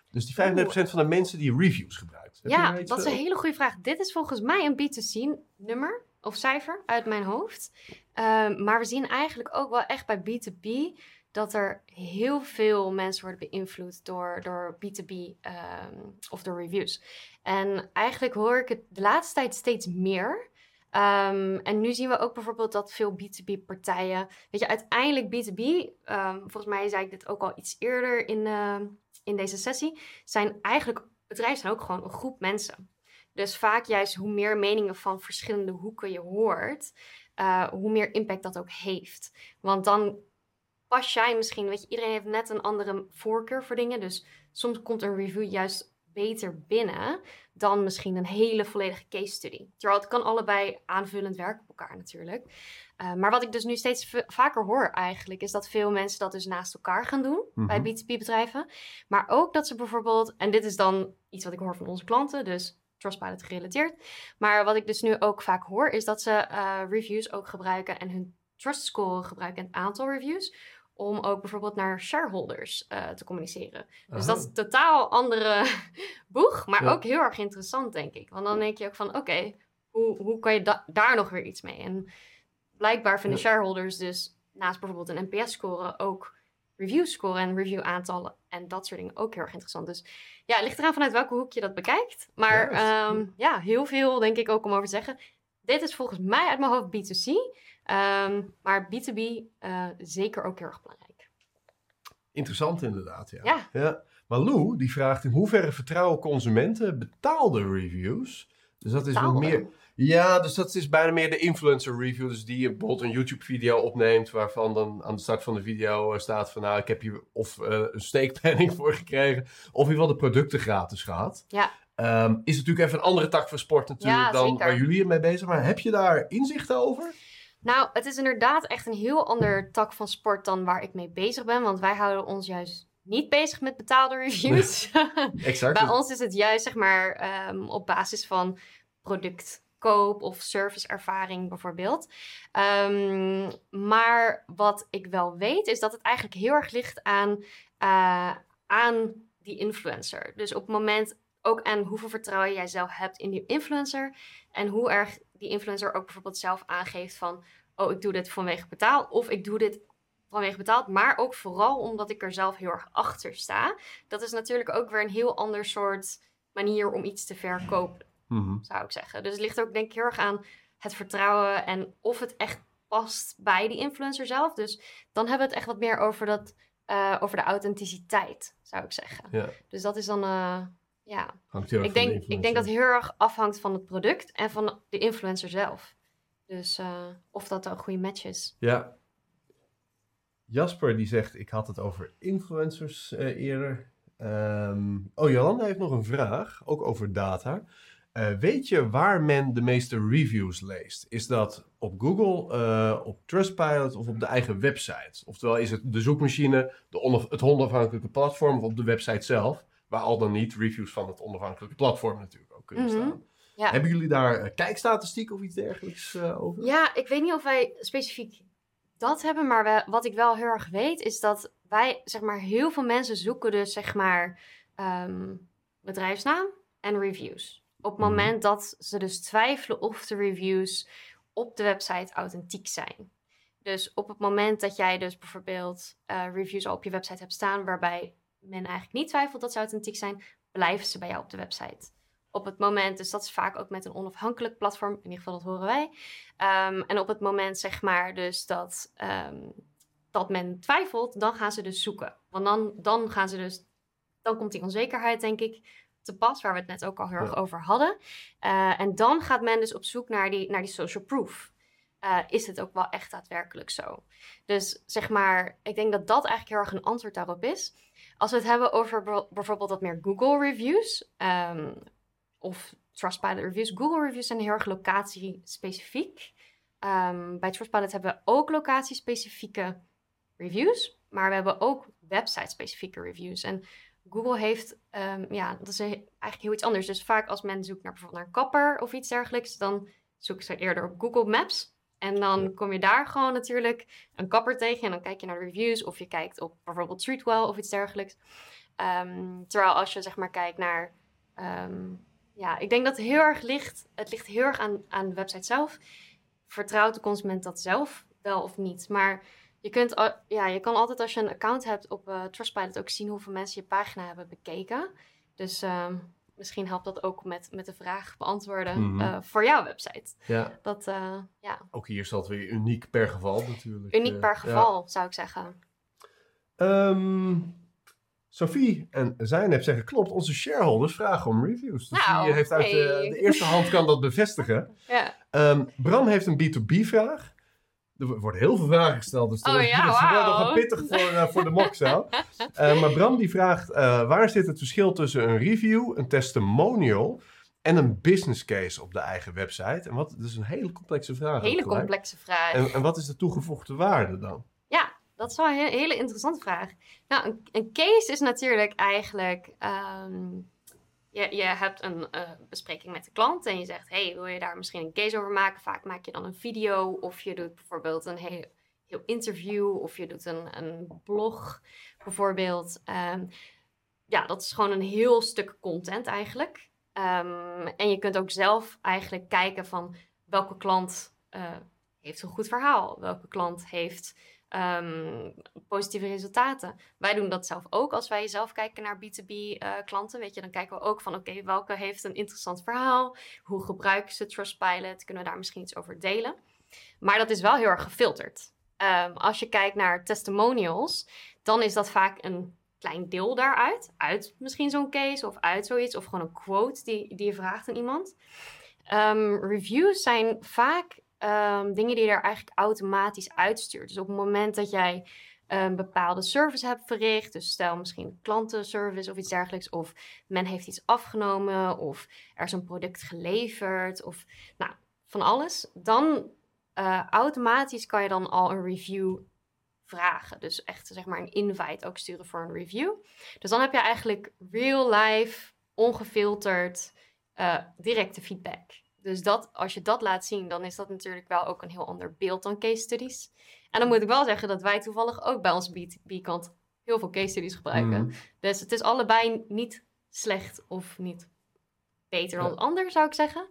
Speaker 1: Dus die 95% van de mensen die reviews gebruikt. Heb
Speaker 3: Ja, dat is een hele goede vraag. Dit is volgens mij een B2C-nummer of cijfer uit mijn hoofd. Ehm, maar we zien eigenlijk ook wel echt bij B2B dat er heel veel mensen worden beïnvloed door, door B2B ehm, of door reviews. En eigenlijk hoor ik het de laatste tijd steeds meer. Ehm, en nu zien we ook bijvoorbeeld dat veel B2B-partijen, weet je, uiteindelijk B2B, ehm, volgens mij zei ik dit ook al iets eerder in, ehm, in deze sessie, zijn eigenlijk, bedrijven zijn ook gewoon een groep mensen. Dus vaak juist hoe meer meningen van verschillende hoeken je hoort, eh, hoe meer impact dat ook heeft. Want dan pas jij misschien, weet je, iedereen heeft net een andere voorkeur voor dingen. Dus soms komt een review juist beter binnen dan misschien een hele volledige case study. Terwijl het kan allebei aanvullend werken op elkaar natuurlijk. Uh, maar wat ik dus nu steeds vaker hoor eigenlijk, is dat veel mensen dat dus naast elkaar gaan doen
Speaker 1: Mhm.
Speaker 3: bij B2B-bedrijven. Maar ook dat ze bijvoorbeeld, en dit is dan iets wat ik hoor van onze klanten, dus Trustpilot gerelateerd. Maar wat ik dus nu ook vaak hoor, is dat ze uh, reviews ook gebruiken en hun trust score gebruiken en het aantal reviews. Om ook bijvoorbeeld naar shareholders uh, te communiceren. Dus
Speaker 1: Aha.
Speaker 3: dat is een totaal andere boeg, maar
Speaker 1: Ja.
Speaker 3: ook heel erg interessant, denk ik. Want dan denk je ook van, oké, hoe, hoe kan je da- daar nog weer iets mee? En blijkbaar vinden
Speaker 1: Ja.
Speaker 3: shareholders dus naast bijvoorbeeld een NPS-score ook review score en review aantallen en dat soort dingen ook heel erg interessant. Dus ja, het ligt eraan vanuit welke hoek je dat bekijkt. Maar
Speaker 1: Juist.
Speaker 3: ehm, ja, heel veel denk ik ook om over te zeggen. Dit is volgens mij uit mijn hoofd B2C, ehm, maar B2B uh, zeker ook heel erg belangrijk.
Speaker 1: Interessant inderdaad, ja.
Speaker 3: Ja.
Speaker 1: ja. Maar Lou, die vraagt in hoeverre vertrouwen consumenten betaalde reviews? Dus dat is
Speaker 3: Betaalde?
Speaker 1: meer... Ja, dus dat is bijna meer de influencer review. Dus die bijvoorbeeld een YouTube video opneemt... waarvan dan aan de start van de video eh, staat van... nou, ik heb hier of uh, een steekpenning voor gekregen... of in ieder geval de producten gratis gehad.
Speaker 3: Ja.
Speaker 1: Um, is natuurlijk even een andere tak van sport natuurlijk...
Speaker 3: Ja,
Speaker 1: dan
Speaker 3: zeker.
Speaker 1: waar jullie mee bezig Maar heb je daar inzichten over?
Speaker 3: Nou, het is inderdaad echt een heel ander tak van sport dan waar ik mee bezig ben. Want wij houden ons juist niet bezig met betaalde reviews.
Speaker 1: Exact.
Speaker 3: Bij ons is het juist zeg maar um, op basis van productkoop of serviceervaring bijvoorbeeld. Um, maar wat ik wel weet is dat het eigenlijk heel erg ligt aan, uh, aan die influencer. Dus op het moment ook aan hoeveel vertrouwen jij zelf hebt in die influencer. En hoe erg die influencer ook bijvoorbeeld zelf aangeeft van... oh, ik doe dit vanwege betaald of ik doe dit vanwege betaald. Maar ook vooral omdat ik er zelf heel erg achter sta. Dat is natuurlijk ook weer een heel ander soort manier om iets te verkopen,
Speaker 1: mm -hmm.
Speaker 3: zou ik zeggen. Dus het ligt ook denk ik heel erg aan het vertrouwen en of het echt past bij die influencer zelf. Dus dan hebben we het echt wat meer over, dat, uh, over de authenticiteit, zou ik zeggen.
Speaker 1: Ja.
Speaker 3: Dus dat is dan... Uh, ja,
Speaker 1: Hangt heel erg
Speaker 3: ik
Speaker 1: van de
Speaker 3: denk, ik denk dat het heel erg afhangt van het product en van de influencer zelf. Dus uh, of dat een goede match is.
Speaker 1: Ja. Jasper die zegt, ik had het over influencers uh, eerder. Um, oh, Jolanda heeft nog een vraag, ook over data. Uh, weet je waar men de meeste reviews leest? Is dat op Google, uh, op Trustpilot of op de eigen website? Oftewel is het de zoekmachine, de het onafhankelijke platform of op de website zelf? Waar al dan niet reviews van het onafhankelijke platform natuurlijk ook kunnen mm -hmm. staan. Ja. Hebben jullie daar uh, kijkstatistiek of iets dergelijks over?
Speaker 3: Ja, ik weet niet of wij specifiek dat hebben, maar we, wat ik wel heel erg weet is dat wij, zeg maar, heel veel mensen zoeken dus, zeg maar, um, bedrijfsnaam en reviews. Op het mhm. moment dat ze dus twijfelen of de reviews op de website authentiek zijn. Dus op het moment dat jij dus bijvoorbeeld uh, reviews al op je website hebt staan waarbij men eigenlijk niet twijfelt dat ze authentiek zijn, blijven ze bij jou op de website. Op het moment, dus dat is vaak ook met een onafhankelijk platform, in ieder geval dat horen wij. Um, en op het moment zeg maar dus dat, um, dat men twijfelt, dan gaan ze dus zoeken. Want dan, dan gaan ze dus, dan komt die onzekerheid denk ik te pas, waar we het net ook al heel erg over hadden. Uh, en dan gaat men dus op zoek naar die, naar die social proof. Uh, is het ook wel echt daadwerkelijk zo? Dus zeg maar, ik denk dat dat eigenlijk heel erg een antwoord daarop is. Als we het hebben over bijvoorbeeld wat meer Google reviews um, of Trustpilot reviews. Google reviews zijn heel erg locatie-specifiek. Um, bij Trustpilot hebben we ook locatie-specifieke reviews, maar we hebben ook website-specifieke reviews. En Google heeft, um, ja, dat is eigenlijk heel iets anders. Dus vaak als men zoekt naar bijvoorbeeld naar een kapper of iets dergelijks, dan zoeken ze eerder op Google Maps. En dan kom je daar gewoon natuurlijk een kapper tegen en dan kijk je naar de reviews of je kijkt op bijvoorbeeld Streetwell of iets dergelijks. Um, terwijl als je zeg maar kijkt naar, um, ja, ik denk dat het heel erg ligt, het ligt heel erg aan, aan de website zelf. Vertrouwt de consument dat zelf wel of niet? Maar je, kunt, ja, je kan altijd als je een account hebt op uh, Trustpilot ook zien hoeveel mensen je pagina hebben bekeken. Dus uh, misschien helpt dat ook met, met de vraag beantwoorden mm -hmm. uh, voor jouw website.
Speaker 1: Ja.
Speaker 3: Dat, eh, ja.
Speaker 1: Ook hier is dat weer uniek per geval natuurlijk.
Speaker 3: Uniek per geval, ja. zou ik zeggen.
Speaker 1: Um, Sophie en Zijnep zeggen, klopt, onze shareholders vragen om reviews. Dus
Speaker 3: nou,
Speaker 1: die heeft uit
Speaker 3: hey.
Speaker 1: de, de, eerste hand kan dat bevestigen.
Speaker 3: ja.
Speaker 1: Um, Bram heeft een B2B-vraag. Er worden heel veel vragen gesteld, dus
Speaker 3: oh,
Speaker 1: dat,
Speaker 3: ja,
Speaker 1: dat is
Speaker 3: wow.
Speaker 1: wel nogal pittig voor, uh, voor de mokcel. uh, maar Bram die vraagt, uh, waar zit het verschil tussen een review, een testimonial en een business case op de eigen website? En wat, dat is een hele complexe vraag.
Speaker 3: Hele complexe vraag.
Speaker 1: En, en, wat is de toegevoegde waarde dan?
Speaker 3: Ja, dat is wel een hele, hele interessante vraag. Nou, een, een, case is natuurlijk eigenlijk... Um, je, je hebt een uh, bespreking met de klant en je zegt: Hey, wil je daar misschien een case over maken? Vaak maak je dan een video of je doet bijvoorbeeld een heel, interview of je doet een, een blog, bijvoorbeeld. Um, ja, dat is gewoon een heel stuk content eigenlijk. Um, en je kunt ook zelf eigenlijk kijken van welke klant uh, heeft een goed verhaal, welke klant heeft um, positieve resultaten. Wij doen dat zelf ook. Als wij zelf kijken naar B2B uh, klanten, weet je, dan kijken we ook van oké, welke heeft een interessant verhaal? Hoe gebruiken ze Trustpilot? Kunnen we daar misschien iets over delen? Maar dat is wel heel erg gefilterd. Um, als je kijkt naar testimonials, dan is dat vaak een klein deel daaruit. Uit misschien zo'n case of uit zoiets. Of gewoon een quote die, die je vraagt aan iemand. Um, reviews zijn vaak um, dingen die er eigenlijk automatisch uitstuurt. Dus op het moment dat jij een bepaalde service hebt verricht, dus stel misschien klantenservice of iets dergelijks, of men heeft iets afgenomen, of er is een product geleverd, of nou, van alles, dan uh, automatisch kan je dan al een review vragen. Dus echt zeg maar een invite ook sturen voor een review. Dus dan heb je eigenlijk real life, ongefilterd, uh, directe feedback. Dus dat, als je dat laat zien, dan is dat natuurlijk wel ook een heel ander beeld dan case studies. En dan moet ik wel zeggen dat wij toevallig ook bij onze B2B-kant heel veel case studies gebruiken. Mm. Dus het is allebei niet slecht of niet beter dan ja. het ander, zou ik zeggen.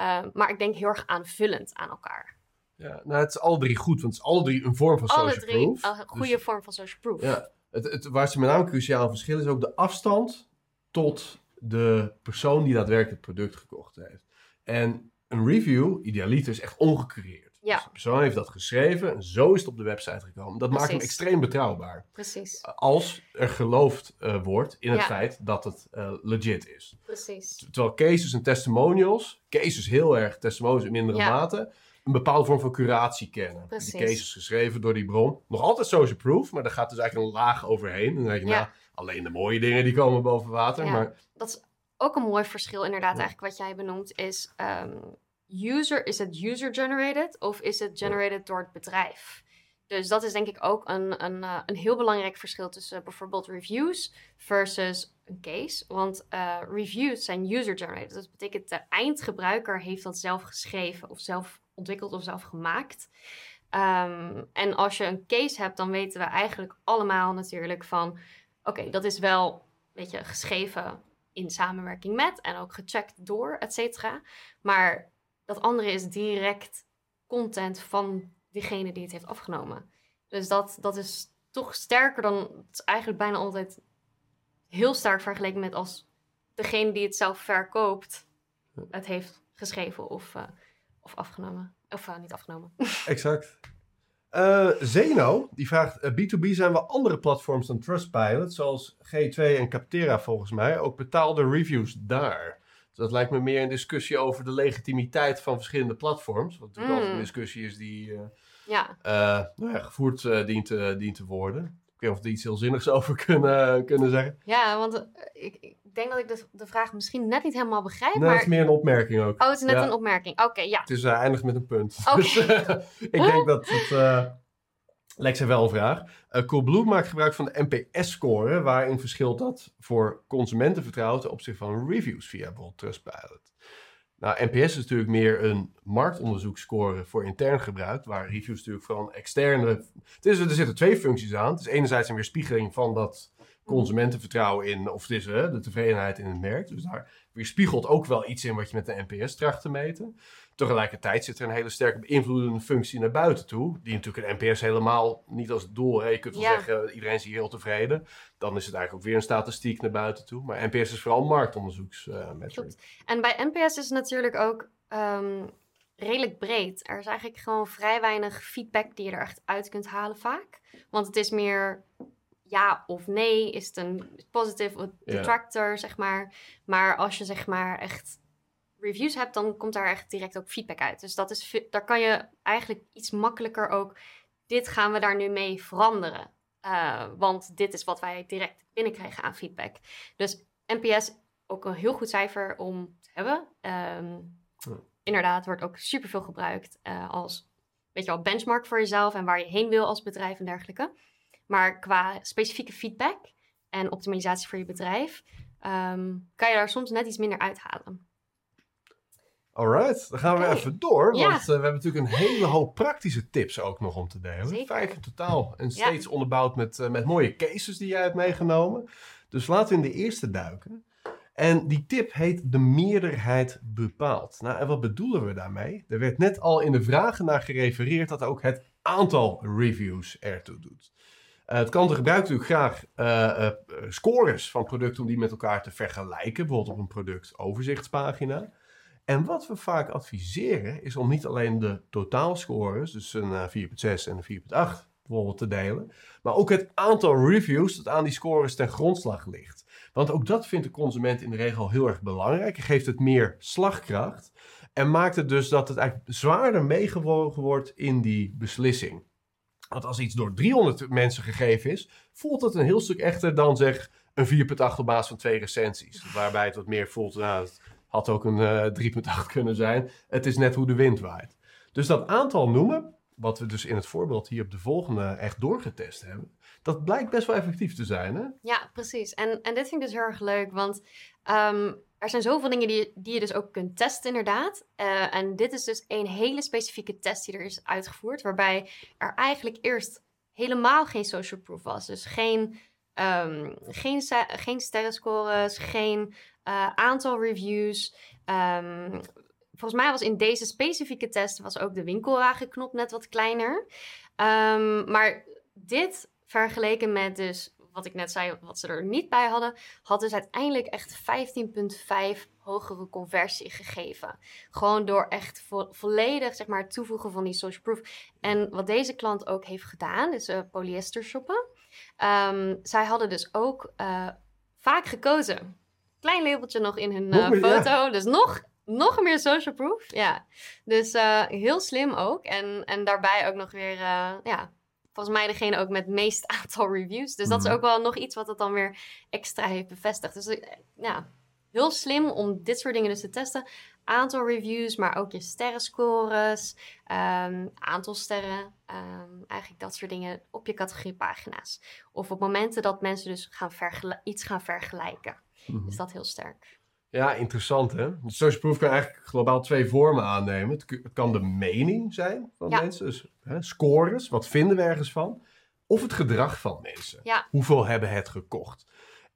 Speaker 3: Uh, maar ik denk heel erg aanvullend aan elkaar.
Speaker 1: Ja, nou, het is alle drie goed, want het is alle drie een vorm van
Speaker 3: alle
Speaker 1: social
Speaker 3: drie
Speaker 1: proof.
Speaker 3: een goede dus, vorm van social proof.
Speaker 1: Ja, het, het, waar ze met name cruciaal verschillen is ook de afstand tot de persoon die daadwerkelijk het product gekocht heeft. En een review, idealiter, is echt ongecreëerd.
Speaker 3: Ja.
Speaker 1: Dus de persoon heeft dat geschreven en zo is het op de website gekomen. Dat
Speaker 3: Precies.
Speaker 1: maakt hem extreem betrouwbaar.
Speaker 3: Precies.
Speaker 1: Als er geloofd uh, wordt in het
Speaker 3: Ja.
Speaker 1: feit dat het uh, legit is.
Speaker 3: Precies.
Speaker 1: Terwijl cases en testimonials, cases heel erg, testimonials in mindere
Speaker 3: Ja.
Speaker 1: mate. een bepaalde vorm van curatie kennen.
Speaker 3: Precies.
Speaker 1: Die case is geschreven door die bron. Nog altijd social proof, maar daar gaat dus eigenlijk een laag overheen. En dan denk je,
Speaker 3: Ja.
Speaker 1: nou, alleen de mooie dingen die komen boven water.
Speaker 3: Ja.
Speaker 1: Maar
Speaker 3: Dat is ook een mooi verschil, inderdaad,
Speaker 1: Ja.
Speaker 3: eigenlijk wat jij benoemt, is ehm, user, is het user-generated of is het generated door het bedrijf? Dus dat is denk ik ook een, een, eh, een heel belangrijk verschil tussen bijvoorbeeld reviews versus een case. Want eh, reviews zijn user-generated. Dat betekent de eindgebruiker heeft dat zelf geschreven of zelf ontwikkeld of zelf gemaakt. Ehm, en als je een case hebt, dan weten we eigenlijk allemaal natuurlijk van... Oké, dat is wel, weet je, geschreven in samenwerking met en ook gecheckt door, et cetera. Maar dat andere is direct content van diegene die het heeft afgenomen. Dus dat, dat is toch sterker dan, het is eigenlijk bijna altijd heel sterk vergeleken met als degene die het zelf verkoopt het heeft geschreven of, eh, of afgenomen. Of eh, niet afgenomen.
Speaker 1: Exact. Eh, Zeno, die vraagt, eh, B2B zijn wel andere platforms dan Trustpilot, zoals G2 en Captera volgens mij, ook betaalde reviews daar. Dus dat lijkt me meer een discussie over de legitimiteit van verschillende platforms, wat natuurlijk
Speaker 3: Mm.
Speaker 1: altijd een discussie is die eh,
Speaker 3: ja,
Speaker 1: eh, nou ja, gevoerd eh, dient, te- dient te worden. Ik weet niet of we er iets heel zinnigs over kunnen, kunnen zeggen.
Speaker 3: ja want eh, ik denk dat ik de, de vraag misschien net niet helemaal begrijp.
Speaker 1: Nee,
Speaker 3: maar...
Speaker 1: het is meer een opmerking ook.
Speaker 3: Oh, het is net
Speaker 1: Ja.
Speaker 3: een opmerking. Oké, ja.
Speaker 1: Het is uh, eindigt met een punt.
Speaker 3: Oké.
Speaker 1: Dus, eh, ik denk dat het... eh Lex heeft wel een vraag. Eh Coolblue maakt gebruik van de NPS-score, waarin verschilt dat voor consumentenvertrouwen ten opzichte van reviews via bijvoorbeeld Trustpilot. Nou, NPS is natuurlijk meer een marktonderzoekscore voor intern gebruik, waar reviews natuurlijk van externe... Het is, er zitten twee functies aan. Het is enerzijds een weerspiegeling van dat consumentenvertrouwen in, of het is de tevredenheid in het merk. Dus daar weerspiegelt ook wel iets in wat je met de NPS tracht te meten. Tegelijkertijd zit er een hele sterke beïnvloedende functie naar buiten toe. Die natuurlijk een NPS helemaal niet als doel. Hè. Je kunt wel
Speaker 3: Ja.
Speaker 1: zeggen, iedereen is hier heel tevreden. Dan is het eigenlijk ook weer een statistiek naar buiten toe. Maar NPS is vooral marktonderzoeksmetric.
Speaker 3: Klopt. En bij NPS is het natuurlijk ook ehm, redelijk breed. Er is eigenlijk gewoon vrij weinig feedback die je er echt uit kunt halen vaak. Want het is meer ja of nee. Is het een positieve of detractor, zeg maar. Maar als je zeg maar echt reviews hebt, dan komt daar echt direct ook feedback uit. Dus dat is, daar kan je eigenlijk iets makkelijker ook... Dit gaan we daar nu mee veranderen. Eh, want dit is wat wij direct binnenkrijgen aan feedback. Dus NPS ook een heel goed cijfer om te hebben. Ehm. Inderdaad, wordt ook superveel gebruikt eh, als weet je wel, benchmark voor jezelf en waar je heen wil als bedrijf en dergelijke. Maar qua specifieke feedback en optimalisatie voor je bedrijf, ehm, kan je daar soms net iets minder uithalen.
Speaker 1: Alright, dan gaan we even door.
Speaker 3: Ja.
Speaker 1: Want eh, we hebben natuurlijk een hele hoop praktische tips ook nog om te delen.
Speaker 3: Zeker.
Speaker 1: Vijf in totaal. En
Speaker 3: Ja.
Speaker 1: steeds onderbouwd met, eh, met mooie cases die jij hebt meegenomen. Dus laten we in de eerste duiken. En die tip heet de meerderheid bepaalt. Nou, en wat bedoelen we daarmee? Er werd net al in de vragen naar gerefereerd dat ook het aantal reviews ertoe doet. Eh, het klanten gebruiken natuurlijk graag eh, eh, scores van producten om die met elkaar te vergelijken. Bijvoorbeeld op een productoverzichtspagina. En wat we vaak adviseren is om niet alleen de totaalscores, dus een eh, 4.6 en een 4.8 bijvoorbeeld te delen, maar ook het aantal reviews dat aan die scores ten grondslag ligt. Want ook dat vindt de consument in de regel heel erg belangrijk. Geeft het meer slagkracht en maakt het dus dat het eigenlijk zwaarder meegewogen wordt in die beslissing. Want als iets door 300 mensen gegeven is, voelt het een heel stuk echter dan zeg een 4.8 op basis van twee recensies. Waarbij het wat meer voelt, nou, het had ook een eh 3.8 kunnen zijn. Het is net hoe de wind waait. Dus dat aantal noemen, wat we dus in het voorbeeld hier op de volgende echt doorgetest hebben, dat blijkt best wel effectief te zijn. Hè?
Speaker 3: Ja, precies. En, en dit vind ik dus heel erg leuk, want ehm, er zijn zoveel dingen die, die je dus ook kunt testen, inderdaad. Eh, en dit is dus een hele specifieke test die er is uitgevoerd, waarbij er eigenlijk eerst helemaal geen social proof was. Dus geen, ehm, geen, geen sterrenscores, geen eh, aantal reviews. Ehm, volgens mij was in deze specifieke test was ook de winkelwagenknop net wat kleiner. Ehm, maar dit vergeleken met dus wat ik net zei, wat ze er niet bij hadden, had dus uiteindelijk echt 15,5 hogere conversie gegeven. Gewoon door echt vo- volledig zeg maar, het toevoegen van die social proof. En wat deze klant ook heeft gedaan, dus eh, polyester shoppen. ehm, zij hadden dus ook eh, vaak gekozen. Klein labeltje nog in hun eh,
Speaker 1: ja.
Speaker 3: foto. Dus nog, nog meer social proof. Ja, dus uh, heel slim ook. En, en daarbij ook nog weer, uh, ja, volgens mij degene ook met het meest aantal reviews. Dus dat is
Speaker 1: Mhm.
Speaker 3: ook wel nog iets wat het dan weer extra heeft bevestigd. Dus uh, ja, heel slim om dit soort dingen dus te testen. Aantal reviews, maar ook je sterrenscores, um, aantal sterren, um, eigenlijk dat soort dingen op je categoriepagina's. Of op momenten dat mensen dus gaan iets gaan vergelijken.
Speaker 1: Mhm.
Speaker 3: Is dat heel sterk.
Speaker 1: Ja, interessant hè. Social proof kan eigenlijk globaal twee vormen aannemen. Het kan de mening zijn van
Speaker 3: Ja.
Speaker 1: mensen, dus hè, scores, wat vinden we ergens van. Of het gedrag van mensen.
Speaker 3: Ja.
Speaker 1: Hoeveel hebben het gekocht?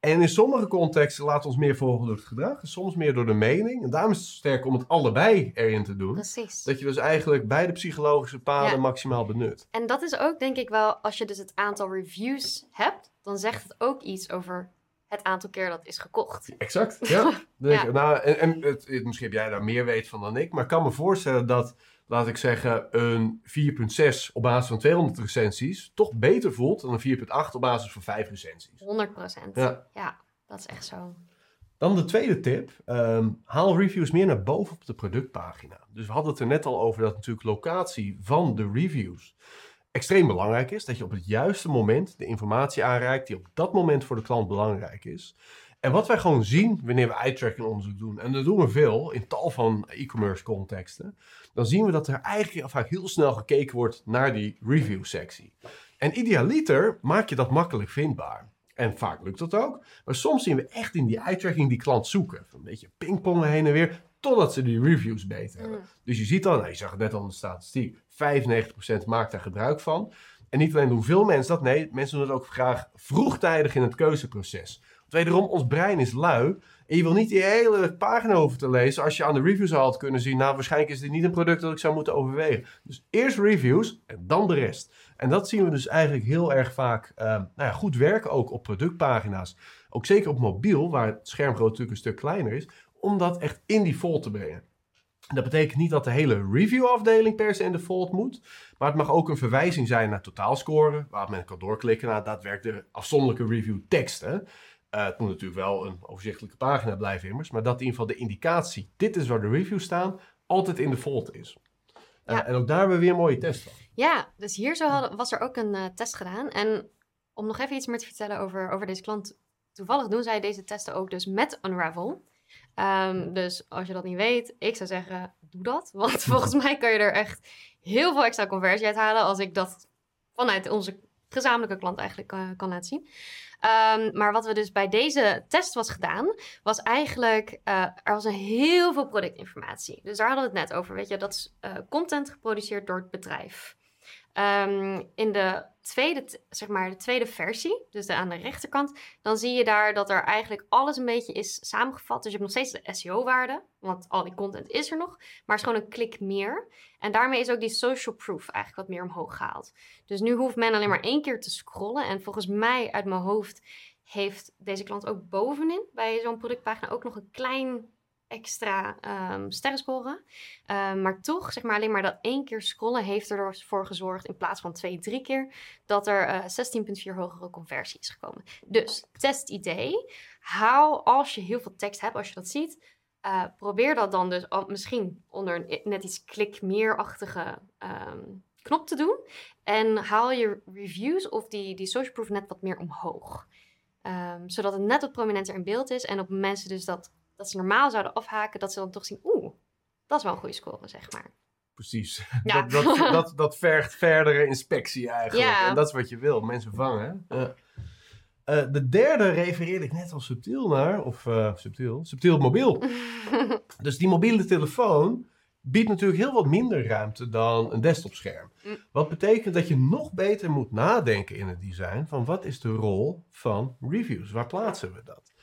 Speaker 1: En in sommige contexten we ons meer volgen door het gedrag, en soms meer door de mening. En daarom is het sterk om het allebei erin te doen.
Speaker 3: Precies.
Speaker 1: Dat je dus eigenlijk beide psychologische paden
Speaker 3: Ja.
Speaker 1: maximaal benut.
Speaker 3: En dat is ook denk ik wel, als je dus het aantal reviews hebt, dan zegt het ook iets over het aantal keer dat is gekocht.
Speaker 1: Exact, ja.
Speaker 3: Ja.
Speaker 1: Nou, en, en het, het- misschien heb jij daar meer weet van dan ik, maar ik kan me voorstellen dat, laat ik zeggen, een 4.6 op basis van 200 recensies toch beter voelt dan een 4.8 op basis van 5 recensies.
Speaker 3: 100 procent.
Speaker 1: Ja.
Speaker 3: ja, dat is echt zo.
Speaker 1: Dan de tweede tip. ehm, haal reviews meer naar boven op de productpagina. Dus we hadden het er net al over dat natuurlijk locatie van de reviews extreem belangrijk is. Dat je op het juiste moment de informatie aanreikt die op dat moment voor de klant belangrijk is. En wat wij gewoon zien wanneer we eye-tracking onderzoek doen, en dat doen we veel in tal van e-commerce contexten, dan zien we dat er eigenlijk vaak heel snel gekeken wordt naar die review sectie. En idealiter maak je dat makkelijk vindbaar. En vaak lukt dat ook. Maar soms zien we echt in die eye-tracking die klant zoeken. Een beetje pingpongen heen en weer, totdat ze die reviews beter hebben.
Speaker 3: Mm.
Speaker 1: Dus je ziet dan, nou, je zag het net al in de statistiek, 95% maakt daar gebruik van. En niet alleen hoeveel mensen dat, nee, mensen doen dat ook graag vroegtijdig in het keuzeproces. Want wederom, ons brein is lui. En je wil niet die hele pagina hoeven te lezen als je aan de reviews al had kunnen zien, nou, waarschijnlijk is dit niet een product dat ik zou moeten overwegen. Dus eerst reviews en dan de rest. En dat zien we dus eigenlijk heel erg vaak eh, nou ja, goed werken ook op productpagina's. Ook zeker op mobiel, waar het schermgrootte natuurlijk een stuk kleiner is, om dat echt in die fold te brengen. Dat betekent niet dat de hele review-afdeling per se in de fold moet. Maar het mag ook een verwijzing zijn naar totaalscore. Waar men kan doorklikken naar daadwerkelijk de afzonderlijke review teksten. Eh, het moet natuurlijk wel een overzichtelijke pagina blijven immers. Maar dat in ieder geval de indicatie, dit is waar de reviews staan, altijd in de fold is. Eh,
Speaker 3: Ja.
Speaker 1: en ook daar hebben we weer een mooie test van.
Speaker 3: Ja, dus hier zo hadden, was er ook een eh, test gedaan. En om nog even iets meer te vertellen over, over deze klant. Toevallig doen zij deze testen ook dus met Unravel. Ehm, dus als je dat niet weet, ik zou zeggen, doe dat. Want volgens mij kan je er echt heel veel extra conversie uit halen als ik dat vanuit onze gezamenlijke klant eigenlijk eh, kan laten zien. Ehm, maar wat we dus bij deze test was gedaan, was eigenlijk, eh, er was een heel veel productinformatie. Dus daar hadden we het net over, weet je, dat is eh, content geproduceerd door het bedrijf. Ehm, in de tweede, zeg maar, de tweede versie, dus de, aan de rechterkant, dan zie je daar dat er eigenlijk alles een beetje is samengevat. Dus je hebt nog steeds de SEO-waarde, want al die content is er nog, maar het is gewoon een klik meer. En daarmee is ook die social proof eigenlijk wat meer omhoog gehaald. Dus nu hoeft men alleen maar één keer te scrollen. En volgens mij uit mijn hoofd heeft deze klant ook bovenin bij zo'n productpagina ook nog een klein extra ehm sterrenscore. Ehm, maar toch, zeg maar, alleen maar dat één keer scrollen heeft ervoor gezorgd, in plaats van twee, drie keer, dat er eh 16,4 hogere conversie is gekomen. Dus, testidee. Haal, als je heel veel tekst hebt, als je dat ziet, eh, probeer dat dan dus al, misschien onder een net iets klik meer-achtige ehm, knop te doen. En haal je reviews of die, die social proof net wat meer omhoog. Zodat het net wat prominenter in beeld is. En op mensen dus dat, dat ze normaal zouden afhaken, dat ze dan toch zien, oeh, dat is wel een goede score, zeg maar.
Speaker 1: Precies.
Speaker 3: Ja.
Speaker 1: Dat, dat, dat, dat vergt verdere inspectie eigenlijk.
Speaker 3: Ja.
Speaker 1: En dat is wat je wil, mensen vangen. hè? Ja. Eh, de derde refereerde ik net al subtiel naar, of eh, subtiel, subtiel mobiel. Dus die mobiele telefoon biedt natuurlijk heel wat minder ruimte dan een desktopscherm.
Speaker 3: Mm.
Speaker 1: Wat betekent dat je nog beter moet nadenken in het design van wat is de rol van reviews? Waar plaatsen we dat?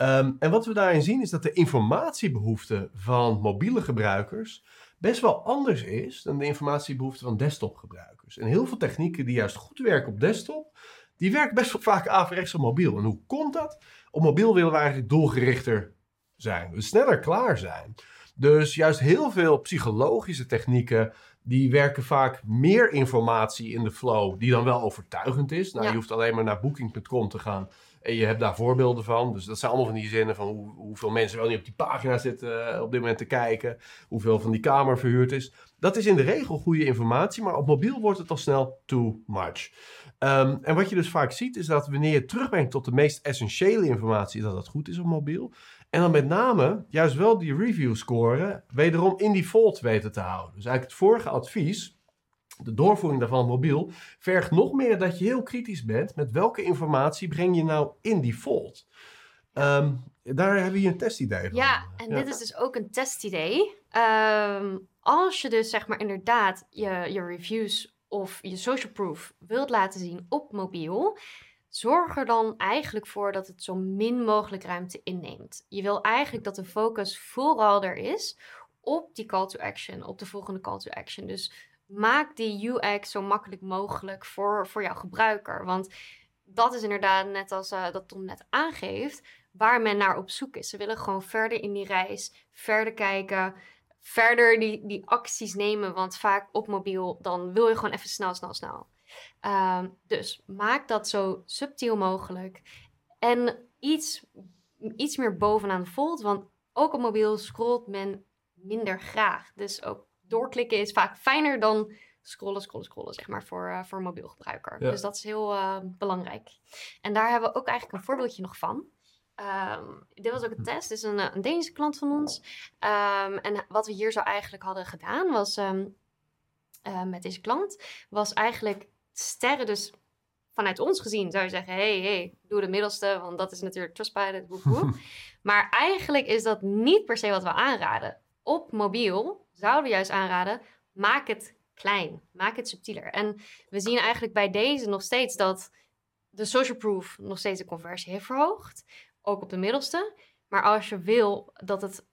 Speaker 1: Ehm, en wat we daarin zien is dat de informatiebehoefte van mobiele gebruikers best wel anders is dan de informatiebehoefte van desktopgebruikers. En heel veel technieken die juist goed werken op desktop, die werken best wel vaak averechts op mobiel. En hoe komt dat? Op mobiel willen we eigenlijk doelgerichter zijn, dus sneller klaar zijn. Dus juist heel veel psychologische technieken, die werken vaak meer informatie in de flow, die dan wel overtuigend is. Nou,
Speaker 3: Ja.
Speaker 1: je hoeft alleen maar naar booking.com te gaan En je hebt daar voorbeelden van. Dus dat zijn allemaal van die zinnen van hoe, hoeveel mensen wel niet op die pagina zitten uh, op dit moment te kijken. Hoeveel van die kamer verhuurd is. Dat is in de regel goede informatie, maar op mobiel wordt het al snel too much. Um, en wat je dus vaak ziet is dat wanneer je terugbrengt tot de meest essentiële informatie, dat dat goed is op mobiel. En dan met name juist wel die review scoren wederom in default weten te houden. Dus eigenlijk het vorige advies, de doorvoering daarvan mobiel, vergt nog meer dat je heel kritisch bent met welke informatie breng je nou in default. Um, daar hebben we hier een testidee van.
Speaker 3: Ja, en dit is dus ook een testidee. Um, als je dus zeg maar inderdaad je, je reviews of je social proof wilt laten zien op mobiel, zorg er dan eigenlijk voor dat het zo min mogelijk ruimte inneemt. Je wil eigenlijk dat de focus vooral er is op die call to action, op de volgende call to action. Dus maak die UX zo makkelijk mogelijk voor, voor jouw gebruiker. Want dat is inderdaad, net als uh, dat Tom net aangeeft, waar men naar op zoek is. Ze willen gewoon verder in die reis, verder kijken, verder die, die acties nemen. Want vaak op mobiel, dan wil je gewoon even snel, snel, snel. Ehm, dus maak dat zo subtiel mogelijk. En iets, iets meer bovenaan fold. Want ook op mobiel scrolt men minder graag. Dus ook doorklikken is vaak fijner dan scrollen, scrollen, scrollen, zeg maar, voor, uh, voor een mobiel gebruiker. Dus dat is heel uh, belangrijk. En daar hebben we ook eigenlijk een voorbeeldje nog van. Um, dit was ook een test, dit is een, eh, een Deense klant van ons. Um, en wat we hier zo eigenlijk hadden gedaan was, um, uh, met deze klant, was eigenlijk sterren dus vanuit ons gezien zou je zeggen: hey, hey, doe de middelste, want dat is natuurlijk Trustpilot. Maar eigenlijk is dat niet per se wat we aanraden. Op mobiel zouden we juist aanraden: maak het klein, maak het subtieler. En we zien eigenlijk bij deze nog steeds dat de social proof nog steeds de conversie heeft verhoogd ook op de middelste. Maar als je wil dat het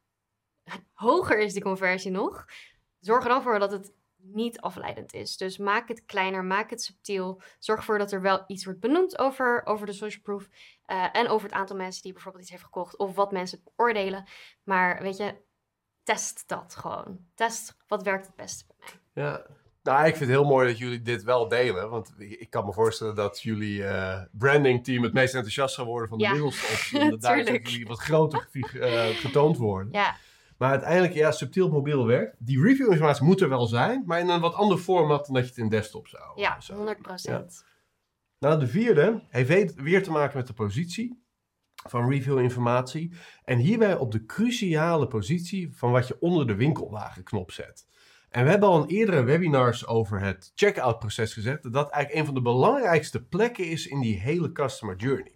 Speaker 3: hoger is, die conversie nog, zorg er dan voor dat het niet afleidend is. Dus maak het kleiner, maak het subtiel. Zorg ervoor dat er wel iets wordt benoemd over, over de social proof. Uh, en over het aantal mensen die bijvoorbeeld iets heeft gekocht. Of wat mensen oordelen. Maar weet je, test dat gewoon. Test wat werkt het beste bij mij.
Speaker 1: Ja, nou, ik vind het heel mooi dat jullie dit wel delen. Want ik kan me voorstellen dat jullie uh, brandingteam het meest enthousiast zou worden van de ja. middelste optie. Dat daar jullie wat groter uh, getoond worden.
Speaker 3: Ja.
Speaker 1: Maar uiteindelijk, ja, subtiel mobiel werkt. Die review-informatie moet er wel zijn, maar in een wat ander format dan dat je het in desktop zou.
Speaker 3: Ja, 100%. Ja.
Speaker 1: Nou, de vierde heeft weer te maken met de positie van review-informatie. En hierbij op de cruciale positie van wat je onder de winkelwagenknop zet. En we hebben al in eerdere webinars over het checkout proces gezet, dat dat eigenlijk een van de belangrijkste plekken is in die hele customer journey.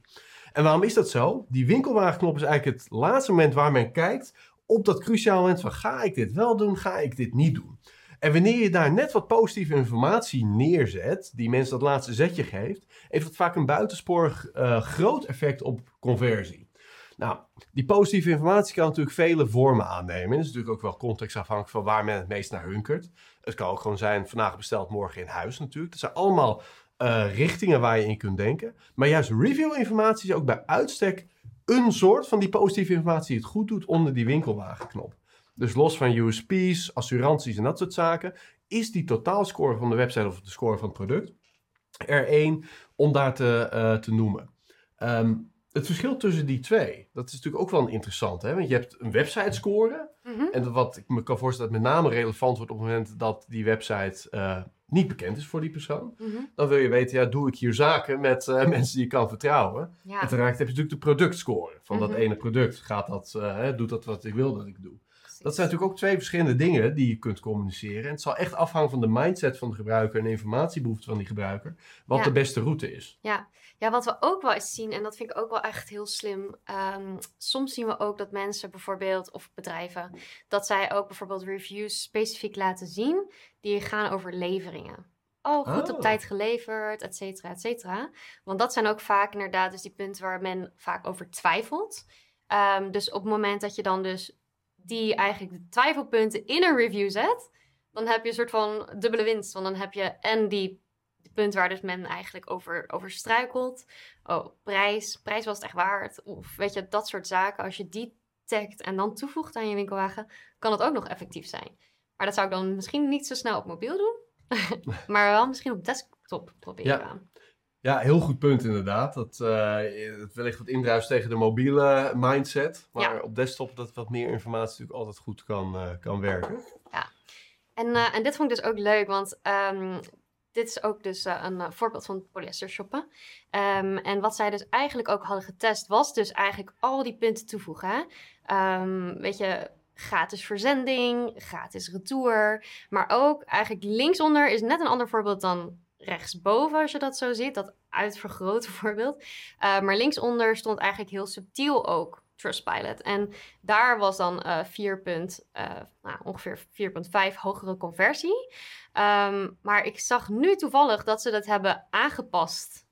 Speaker 1: En waarom is dat zo? Die winkelwagenknop is eigenlijk het laatste moment waar men kijkt op dat cruciale moment van ga ik dit wel doen, ga ik dit niet doen. En wanneer je daar net wat positieve informatie neerzet, die mensen dat laatste zetje geeft, heeft dat vaak een buitensporig uh, groot effect op conversie. Nou, die positieve informatie kan natuurlijk vele vormen aannemen. Het is natuurlijk ook wel contextafhankelijk van waar men het meest naar hunkert. Het kan ook gewoon zijn, vandaag besteld, morgen in huis natuurlijk. Dat zijn allemaal uh, richtingen waar je in kunt denken. Maar juist review-informatie is ook bij uitstek een soort van die positieve informatie die het goed doet onder die winkelwagenknop. Dus los van USP's, assuranties en dat soort zaken, is die totaalscore van de website of de score van het product er één om daar te, uh, te noemen. Um, het verschil tussen die twee, dat is natuurlijk ook wel interessant. Hè? Want je hebt een website score.
Speaker 3: Mhm.
Speaker 1: En wat ik me kan voorstellen dat met name relevant wordt op het moment dat die website uh, niet bekend is voor die persoon.
Speaker 3: Mhm.
Speaker 1: Dan wil je weten, ja, doe ik hier zaken met uh, mensen die je kan vertrouwen.
Speaker 3: Ja.
Speaker 1: En heb je natuurlijk de productscore. Van dat
Speaker 3: Mhm.
Speaker 1: ene product, gaat dat, uh, hè, doet dat wat ik wil dat ik doe. Dat zijn natuurlijk ook twee verschillende dingen die je kunt communiceren. En het zal echt afhangen van de mindset van de gebruiker en de informatiebehoefte van die gebruiker, wat
Speaker 3: Ja.
Speaker 1: de beste route is.
Speaker 3: Ja. ja, wat we ook wel eens zien, en dat vind ik ook wel echt heel slim. ehm, soms zien we ook dat mensen bijvoorbeeld, of bedrijven, dat zij ook bijvoorbeeld reviews specifiek laten zien die gaan over leveringen. Oh, goed
Speaker 1: Oh.
Speaker 3: op tijd geleverd, et cetera, et cetera. Want dat zijn ook vaak inderdaad dus die punten waar men vaak over twijfelt. Ehm, dus op het moment dat je dan dus die eigenlijk de twijfelpunten in een review zet, dan heb je een soort van dubbele winst. Want dan heb je en die punt waar dus men eigenlijk over, over struikelt. Oh, prijs. Prijs was het echt waard. Of weet je, dat soort zaken. Als je die tagt en dan toevoegt aan je winkelwagen, kan het ook nog effectief zijn. Maar dat zou ik dan misschien niet zo snel op mobiel doen. maar wel misschien op desktop proberen.
Speaker 1: Ja, heel goed punt inderdaad. Dat uh, het wellicht wat indruist tegen de mobiele mindset. Maar op desktop dat wat meer informatie natuurlijk altijd goed kan, uh, kan werken.
Speaker 3: Ja, en, uh, en dit vond ik dus ook leuk, want um, dit is ook dus een voorbeeld van polyester shoppen. Um, en wat zij dus eigenlijk ook hadden getest, was dus eigenlijk al die punten toevoegen. Um, weet je, gratis verzending, gratis retour. Maar ook eigenlijk linksonder is net een ander voorbeeld dan rechtsboven, als je dat zo ziet. Dat uitvergrote voorbeeld. Uh, maar linksonder stond eigenlijk heel subtiel ook Trustpilot. En daar was dan uh, 4 punt, uh, nou, ongeveer 4,5 hogere conversie. Um, maar ik zag nu toevallig dat ze dat hebben aangepast.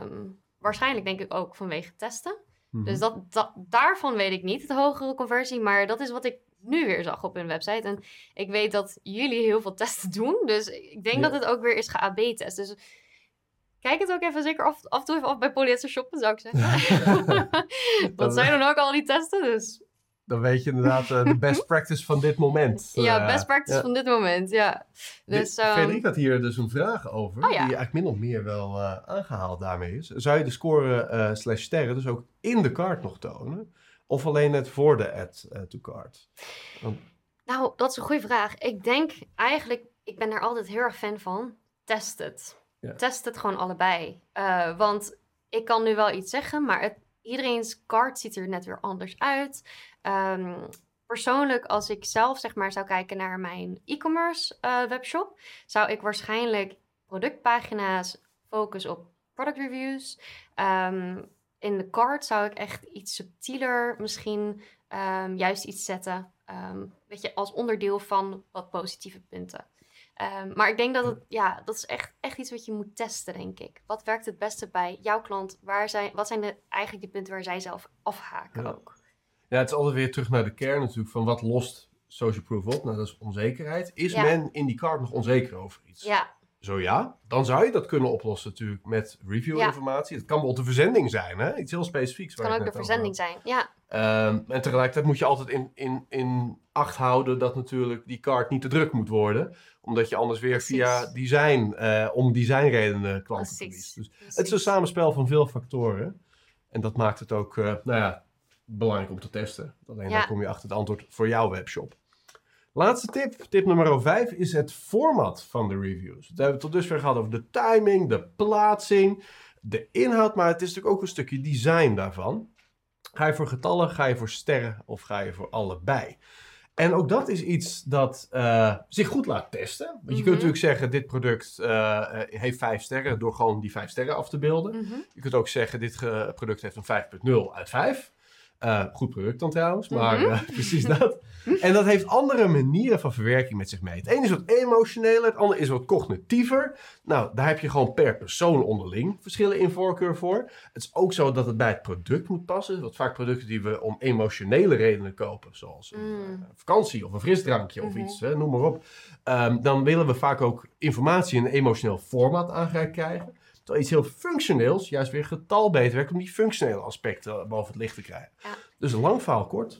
Speaker 3: Um, waarschijnlijk denk ik ook vanwege testen. Mm -hmm. Dus dat, dat, daarvan weet ik niet, de hogere conversie. Maar dat is wat ik nu weer zag op hun website. En ik weet dat jullie heel veel testen doen. Dus ik denk ja. dat het ook weer is ge-AB-test. Dus kijk het ook even zeker af, af en toe even af bij polyester shoppen, zou ik zeggen. Want zij doen ook al die testen, dus...
Speaker 1: Dan weet je inderdaad uh, de best practice van dit moment.
Speaker 3: Ja, uh, best practice ja. van dit moment, ja.
Speaker 1: Dus, um... Frederik had hier dus een vraag over, oh, ja. die eigenlijk min of meer wel uh, aangehaald daarmee is. Zou je de score slash sterren dus ook in de kaart nog tonen? Of alleen net voor de add uh, to cart?
Speaker 3: Want... Nou, dat is een goede vraag. Ik denk eigenlijk, ik ben er altijd heel erg fan van. Test het. Ja. Test het gewoon allebei. Uh, want ik kan nu wel iets zeggen, maar het, iedereen's cart ziet er net weer anders uit. Um, persoonlijk, als ik zelf zeg maar zou kijken naar mijn e-commerce uh, webshop, zou ik waarschijnlijk productpagina's focussen op product reviews. Um, in de card zou ik echt iets subtieler misschien um, juist iets zetten. Um, weet je, als onderdeel van wat positieve punten. Um, maar ik denk dat het, ja, dat is echt, echt iets wat je moet testen, denk ik. Wat werkt het beste bij jouw klant? Waar zijn, wat zijn de, eigenlijk de punten waar zij zelf afhaken
Speaker 1: ja.
Speaker 3: ook?
Speaker 1: Ja, het is altijd weer terug naar de kern natuurlijk van wat lost social proof op? Nou, dat is onzekerheid. Is
Speaker 3: Ja.
Speaker 1: men in die card nog onzeker over iets?
Speaker 3: Ja,
Speaker 1: Zo ja, dan zou je dat kunnen oplossen natuurlijk met review-informatie. Het kan bijvoorbeeld de verzending zijn, hè? iets heel specifieks.
Speaker 3: het kan ook de verzending zijn. Ja.
Speaker 1: Ehm, en tegelijkertijd moet je altijd in, in, in acht houden dat natuurlijk die card niet te druk moet worden. Omdat je anders weer
Speaker 3: Precies.
Speaker 1: via design, eh, om designredenen klanten verliest. Dus
Speaker 3: precies.
Speaker 1: het is een samenspel van veel factoren. En dat maakt het ook, eh, nou ja, belangrijk om te testen. Alleen
Speaker 3: Ja.
Speaker 1: dan kom je achter het antwoord voor jouw webshop. Laatste tip, tip nummer 5, is het format van de reviews. We hebben het tot dusver gehad over de timing, de plaatsing, de inhoud, maar het is natuurlijk ook een stukje design daarvan. Ga je voor getallen, ga je voor sterren of ga je voor allebei? En ook dat is iets dat eh, zich goed laat testen. Want je
Speaker 3: Mhm.
Speaker 1: kunt natuurlijk zeggen, dit product eh, eh, heeft vijf sterren door gewoon die vijf sterren af te beelden.
Speaker 3: Mhm.
Speaker 1: Je kunt ook zeggen, dit product heeft een 5.0 uit 5. Eh, goed product dan trouwens, maar
Speaker 3: Mhm.
Speaker 1: eh, precies dat. En dat heeft andere manieren van verwerking met zich mee. Het ene is wat emotioneler, het andere is wat cognitiever. Nou, daar heb je gewoon per persoon onderling verschillen in voorkeur voor. Het is ook zo dat het bij het product moet passen. Want vaak producten die we om emotionele redenen kopen, zoals een
Speaker 3: Mm.
Speaker 1: eh, vakantie of een frisdrankje of
Speaker 3: Mhm.
Speaker 1: iets, hè, noem maar op. Ehm, dan willen we vaak ook informatie in een emotioneel format aangereikt krijgen. Terwijl iets heel functioneels juist weer getal beter werkt om die functionele aspecten boven het licht te krijgen.
Speaker 3: Ja.
Speaker 1: Dus lang verhaal kort,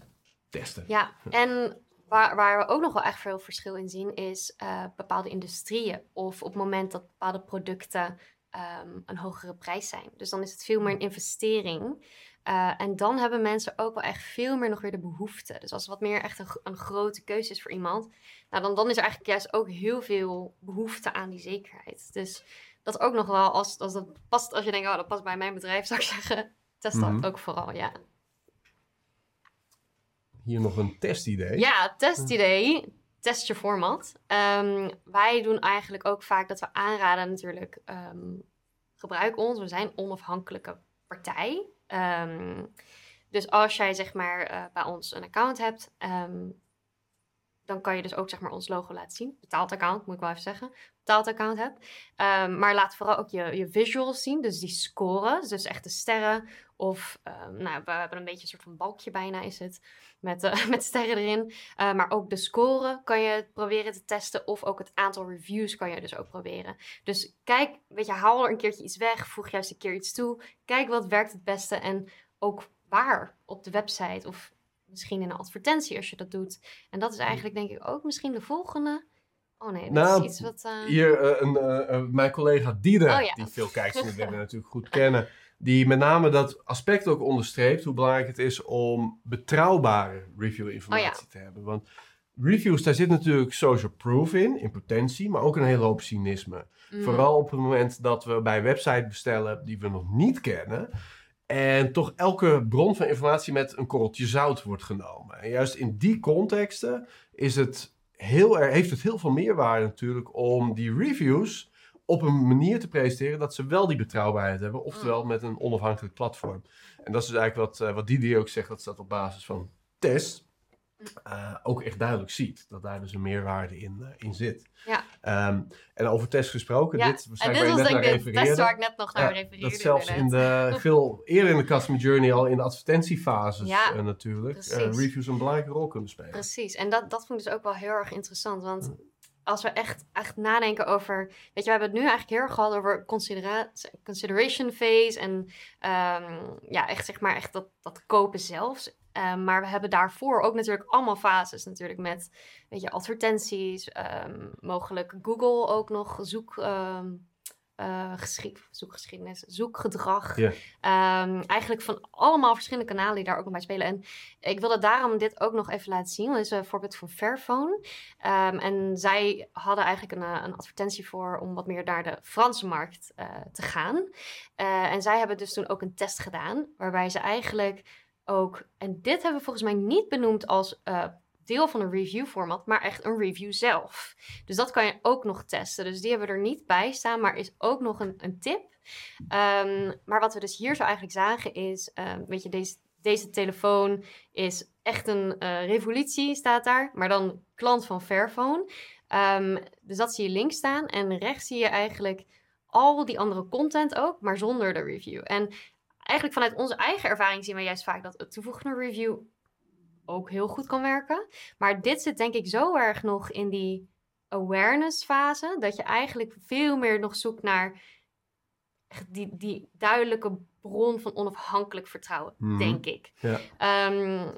Speaker 1: testen.
Speaker 3: Ja, en waar, waar we ook nog wel echt veel verschil in zien, is eh, bepaalde industrieën. Of op het moment dat bepaalde producten ehm, een hogere prijs zijn. Dus dan is het veel meer een investering. Eh, en dan hebben mensen ook wel echt veel meer nog weer de behoefte. Dus als het wat meer echt een, een grote keuze is voor iemand, nou dan, dan is er eigenlijk juist ook heel veel behoefte aan die zekerheid. Dus dat ook nog wel, als, als dat past, als je denkt, oh dat past bij mijn bedrijf, zou ik zeggen, test dat
Speaker 1: Mhm.
Speaker 3: ook vooral, ja.
Speaker 1: Hier nog een testidee.
Speaker 3: Ja, testidee. Test je format. Ehm, wij doen eigenlijk ook vaak dat we aanraden natuurlijk. ehm, gebruik ons. We zijn onafhankelijke partij. Ehm, dus als jij zeg maar eh, bij ons een account hebt, dan kan je dus ook zeg maar ons logo laten zien. Betaald account, moet ik wel even zeggen. Betaald account hebt. Ehm, maar laat vooral ook je, je visuals zien, dus die scoren. Dus echt de sterren. Of, ehm, nou, we hebben een beetje een soort van balkje bijna is het. Met, eh, met sterren erin. Uh, maar ook de score kan je proberen te testen. Of ook het aantal reviews kan je dus ook proberen. Dus kijk, weet je, haal er een keertje iets weg. Voeg juist een keer iets toe. Kijk wat werkt het beste. En ook waar op de website. Of misschien in een advertentie als je dat doet. En dat is eigenlijk denk ik ook misschien de volgende. Oh nee, dat
Speaker 1: Nou,
Speaker 3: is iets wat... eh,
Speaker 1: Hier, eh, een, eh, eh, mijn collega Diede,
Speaker 3: Oh ja.
Speaker 1: die veel kijkers in het web natuurlijk goed kennen, die met name dat aspect ook onderstreept, hoe belangrijk het is om betrouwbare review-informatie
Speaker 3: Oh
Speaker 1: te hebben. Want reviews, daar zit natuurlijk social proof in, in potentie, maar ook een hele hoop cynisme.
Speaker 3: mm,
Speaker 1: Vooral op het moment dat we bij een website bestellen die we nog niet kennen. En toch elke bron van informatie met een korreltje zout wordt genomen. En juist in die contexten is het heel erg, heeft het heel veel meerwaarde natuurlijk om die reviews op een manier te presenteren dat ze wel die betrouwbaarheid hebben. Oftewel met een onafhankelijk platform. En dat is dus eigenlijk wat, eh, wat Didi ook zegt, dat staat op basis van test. eh, ook echt duidelijk ziet dat daar dus een meerwaarde in, eh, in zit.
Speaker 3: Ja.
Speaker 1: Ehm, en over test gesproken,
Speaker 3: ja.
Speaker 1: dit
Speaker 3: en was denk ik de test waar ik net nog naar
Speaker 1: Ja,
Speaker 3: refereerde.
Speaker 1: dat zelfs in de, veel eerder in de customer journey al in de advertentiefases
Speaker 3: Ja,
Speaker 1: eh, natuurlijk. eh, reviews een belangrijke rol kunnen spelen.
Speaker 3: Precies, en dat, dat vond ik dus ook wel heel erg interessant. Want als we echt, echt nadenken over. Weet je, we hebben het nu eigenlijk heel erg gehad over considera consideration phase. En ehm, ja, echt zeg maar echt dat, dat kopen zelfs. Ehm, maar we hebben daarvoor ook natuurlijk allemaal fases natuurlijk met, weet je, advertenties, ehm, mogelijk Google ook nog zoek, eh, geschied, zoekgeschiedenis, zoekgedrag. Ehm, eigenlijk van allemaal verschillende kanalen die daar ook nog bij spelen. En ik wilde daarom dit ook nog even laten zien. Dat is een voorbeeld van Fairphone. En zij hadden eigenlijk een, eh, een advertentie voor om wat meer naar de Franse markt eh, te gaan. En zij hebben dus toen ook een test gedaan, waarbij ze eigenlijk ook, en dit hebben we volgens mij niet benoemd als eh, deel van een review format, maar echt een review zelf. Dus dat kan je ook nog testen. Dus die hebben we er niet bij staan, maar is ook nog een, een tip. Ehm, maar wat we dus hier zo eigenlijk zagen is, ehm, weet je, deze, deze telefoon is echt een eh, revolutie, staat daar. Maar dan klant van Fairphone. Ehm, dus dat zie je links staan. En rechts zie je eigenlijk al die andere content ook, maar zonder de review. En eigenlijk vanuit onze eigen ervaring zien we juist vaak dat het toevoegen van een review ook heel goed kan werken. Maar dit zit denk ik zo erg nog in die awareness fase, dat je eigenlijk veel meer nog zoekt naar die, die duidelijke bron van onafhankelijk vertrouwen,
Speaker 1: Mhm.
Speaker 3: denk ik.
Speaker 1: Ja.
Speaker 3: Ehm,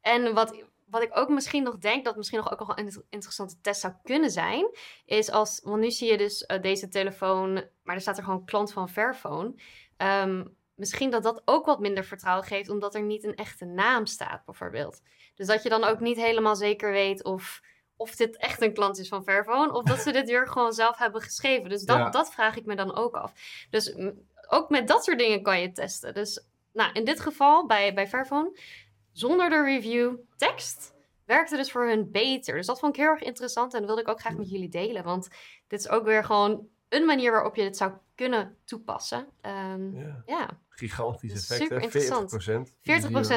Speaker 3: en wat, wat ik ook misschien nog denk, dat misschien nog ook nog een inter- interessante test zou kunnen zijn, is als, want nu zie je dus eh, deze telefoon, maar er staat er gewoon klant van Fairphone. Ehm, misschien dat dat ook wat minder vertrouwen geeft, omdat er niet een echte naam staat, bijvoorbeeld. Dus dat je dan ook niet helemaal zeker weet of, of dit echt een klant is van Fairphone, of dat ze dit weer gewoon zelf hebben geschreven. Dus dat,
Speaker 1: Ja.
Speaker 3: dat vraag ik me dan ook af. Dus ook met dat soort dingen kan je testen. Dus nou, in dit geval bij, bij Fairphone, zonder de review tekst, werkte dus voor hun beter. Dus dat vond ik heel erg interessant en dat wilde ik ook graag met jullie delen. Want dit is ook weer gewoon een manier waarop je dit zou kunnen toepassen. Ehm,
Speaker 1: Ja.
Speaker 3: ja.
Speaker 1: Gigantisch
Speaker 3: is
Speaker 1: effect,
Speaker 3: super
Speaker 1: hè?
Speaker 3: interessant.
Speaker 1: 40%.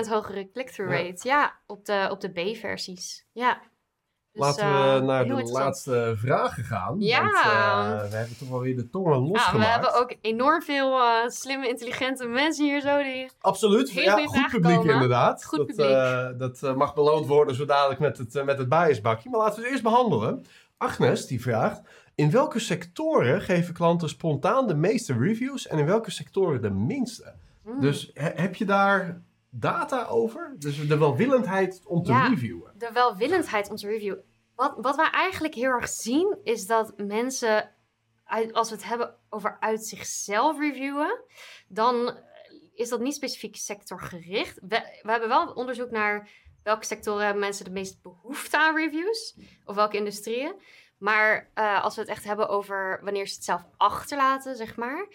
Speaker 3: 40% hogere click-through
Speaker 1: Ja.
Speaker 3: rate. Ja, op de, op de B-versies. Ja. Dus,
Speaker 1: Laten
Speaker 3: eh,
Speaker 1: we naar
Speaker 3: heel
Speaker 1: de laatste vragen gaan.
Speaker 3: Ja.
Speaker 1: Want eh, we hebben toch wel weer de tongen
Speaker 3: Ja,
Speaker 1: losgemaakt.
Speaker 3: we hebben ook enorm veel eh, slimme, intelligente mensen hier zo. Die...
Speaker 1: Absoluut.
Speaker 3: Heel
Speaker 1: ja, goed publiek
Speaker 3: komen.
Speaker 1: inderdaad.
Speaker 3: Goed
Speaker 1: dat
Speaker 3: publiek.
Speaker 1: eh, dat eh, mag beloond worden zo dadelijk met het, eh, met het biasbakje. Maar laten we het eerst behandelen. Agnes die vraagt... In welke sectoren geven klanten spontaan de meeste reviews en in welke sectoren de minste?
Speaker 3: Hmm.
Speaker 1: Dus he- heb je daar data over? Dus de welwillendheid om te
Speaker 3: Ja.
Speaker 1: reviewen.
Speaker 3: de welwillendheid om te reviewen. Wat, wat wij eigenlijk heel erg zien, is dat mensen, als we het hebben over uit zichzelf reviewen, dan is dat niet specifiek sectorgericht. We, we hebben wel onderzoek naar welke sectoren hebben mensen de meest behoefte aan reviews, of welke industrieën. Maar eh, als we het echt hebben over wanneer ze het zelf achterlaten, zeg maar,